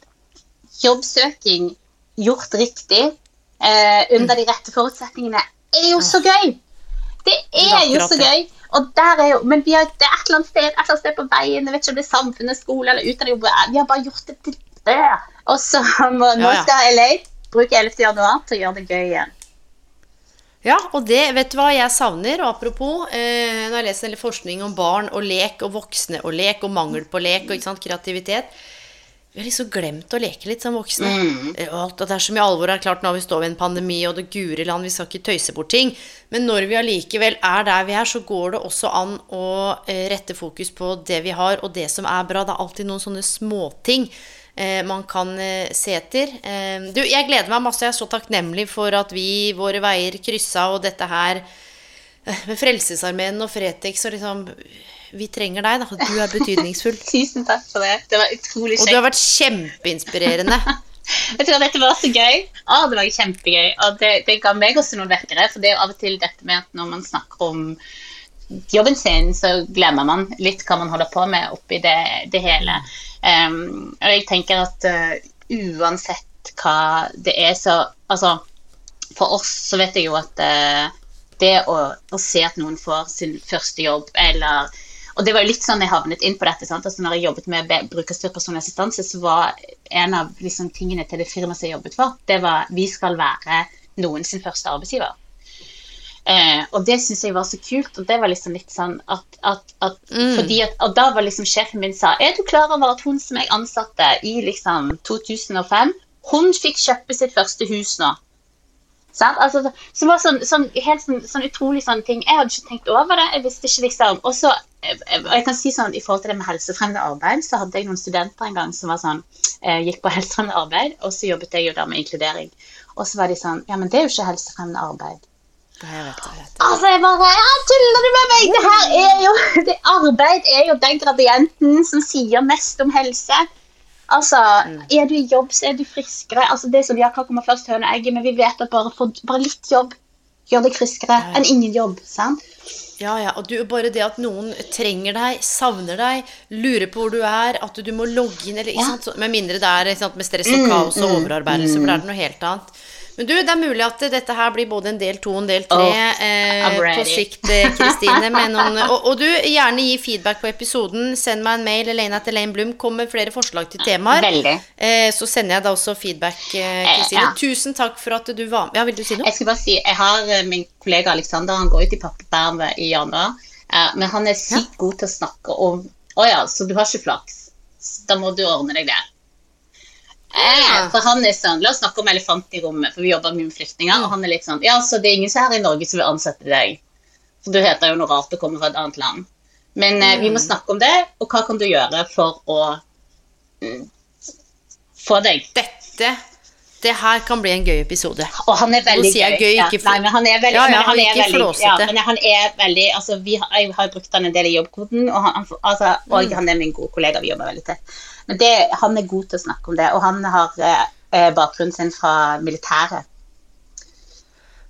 jobbsøking gjort riktig eh, under de rette forutsetningene er jo så gøy! Det er jo så gøy! Og der er jo, men vi har, det er et eller sted, et eller annet sted på veien, jeg vet ikke om det er samfunnet, skole eller utdanning, vi har bare gjort det til det. Og så (laughs) nå skal jeg LA bruke 11. januar til å gjøre det gøy igjen. Ja, og det, vet du hva jeg savner? Og apropos, eh, når jeg leser en del forskning om barn og lek og voksne og lek og mangel på lek og sant, kreativitet Vi har liksom glemt å leke litt som voksne. Mm. Og alt, det er så mye alvor. Er klart Nå har vi står ved en pandemi, og det gure land, vi skal ikke tøyse bort ting. Men når vi allikevel er der vi er, så går det også an å eh, rette fokus på det vi har, og det som er bra. Det er alltid noen sånne småting eh, man kan eh, se etter. Eh, du, jeg gleder meg masse. Jeg er så takknemlig for at vi, våre veier kryssa, og dette her eh, med Frelsesarmeen og Fretex og liksom Vi trenger deg, da. Du er betydningsfull. (laughs) Tusen takk for det. Det var utrolig Og du har vært kjempeinspirerende. Vet du hva, dette var så gøy. Å, det var kjempegøy. Og det, det ga meg også noen vekkere. For det er jo av og til dette med at når man snakker om jobben sin, så glemmer man litt hva man holder på med oppi det, det hele. Um, og jeg tenker at uh, uansett hva det er, så Altså, for oss så vet jeg jo at uh, det å, å se at noen får sin første jobb, eller og det var jo litt sånn jeg havnet inn på dette. sant? Altså når jeg jobbet med brukerstyrt personlig assistanse, så var en av liksom, tingene til det firmaet som jeg jobbet for, det var vi skal være noen sin første arbeidsgiver. Eh, og det syns jeg var så kult, og det var liksom litt sånn at, at, at fordi at, Og da var liksom sjefen min sa Er du klar over at hun som jeg ansatte i liksom 2005, hun fikk kjøpe sitt første hus nå? Sant? Altså, som var sånn, sånn, helt sånn, sånn utrolig sånne ting. Jeg hadde ikke tenkt over det. Jeg visste ikke liksom. Og så, eh, jeg kan si sånn, I forhold til det med helsefremmende arbeid, så hadde jeg noen studenter en gang som var sånn, eh, gikk på helsefremmende arbeid, og så jobbet jeg jo der med inkludering. Og så var de sånn Ja, men det er jo ikke helsefremmende arbeid. Ja, vet. Altså, jeg bare ja, Tuller du med meg? Det her er jo det Arbeid er jo den gradienten som sier mest om helse. Altså, Er du i jobb, så er du friskere. Altså, det som, Hva kommer først, høna og egget? Men vi vet at bare, for, bare litt jobb gjør deg friskere enn ingen jobb. sant? Ja, ja, og du, bare det at noen trenger deg, savner deg, lurer på hvor du er, at du må logge inn, eller Ja. sant, så- med mindre det er sant, med stress og kaos og overarbeidelse, for da er det noe helt annet. Men du, det er mulig at dette her blir både en del to og en del tre Oh, eh, på sikt, eh, Kristine. og, og du, gjerne gi feedback på episoden. Send meg en mail, Elaine at Elaine Blum. Kom med flere forslag til temaer. Eh, så sender jeg da også feedback, Kristine. Eh, ja. Tusen takk for at du var med. Ja, vil du si noe? Jeg skal bare si, jeg har eh, min kollega Alexander, han går ut i pappaperm i januar. eh, Men han er sykt god til å snakke om Å ja, så du har ikke flaks. Da må du ordne deg det. Eh, For han er sånn, La oss snakke om elefant i rommet, for vi jobber mye med flyktninger. Og han er litt sånn Ja, så det er ingen her i Norge som vil ansette deg. For du heter jo noe rart og kommer fra et annet land. Men eh, vi må snakke om det, og hva kan du gjøre for å mm, få deg Dette Det her kan bli en gøy episode. og han er veldig Nå sier jeg gøy, Ja, ikke for... Nei, men han er veldig, Ja, ja, han er ikke veldig. Ja, men han er veldig altså, vi har, Jeg har brukt han en del i jobbkoden, og, han, han- altså, og Mm. han er min gode kollega. Vi jobber veldig tett. Men det, han er god til å snakke om det, og han har eh, bakgrunnen sin fra militæret.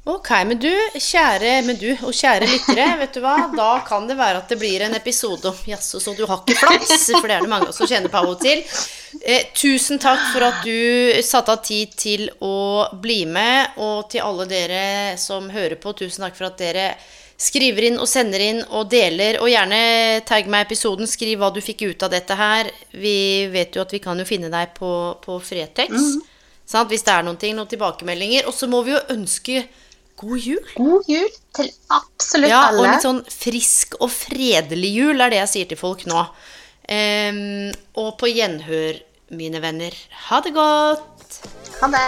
Ok, men du, kjære, men du og kjære lyttere, (laughs) vet du hva? Da kan det være at det blir en episode om Jaså, så du har ikke flaks? For det er det mange som kjenner på av og til. Eh, tusen takk for at du satte av tid til å bli med. Og til alle dere som hører på, tusen takk for at dere skriver inn og sender inn og deler. Og gjerne tagg meg episoden. Skriv hva du fikk ut av dette her. Vi vet jo at vi kan jo finne deg på, på Fretex. Sant? Hvis det er noen ting, noen tilbakemeldinger. Og så må vi jo ønske God jul. God jul til absolutt Ja, og litt sånn frisk og fredelig jul er det jeg sier til folk nå. Um, og på gjenhør, mine venner. Ha det godt. Ha det.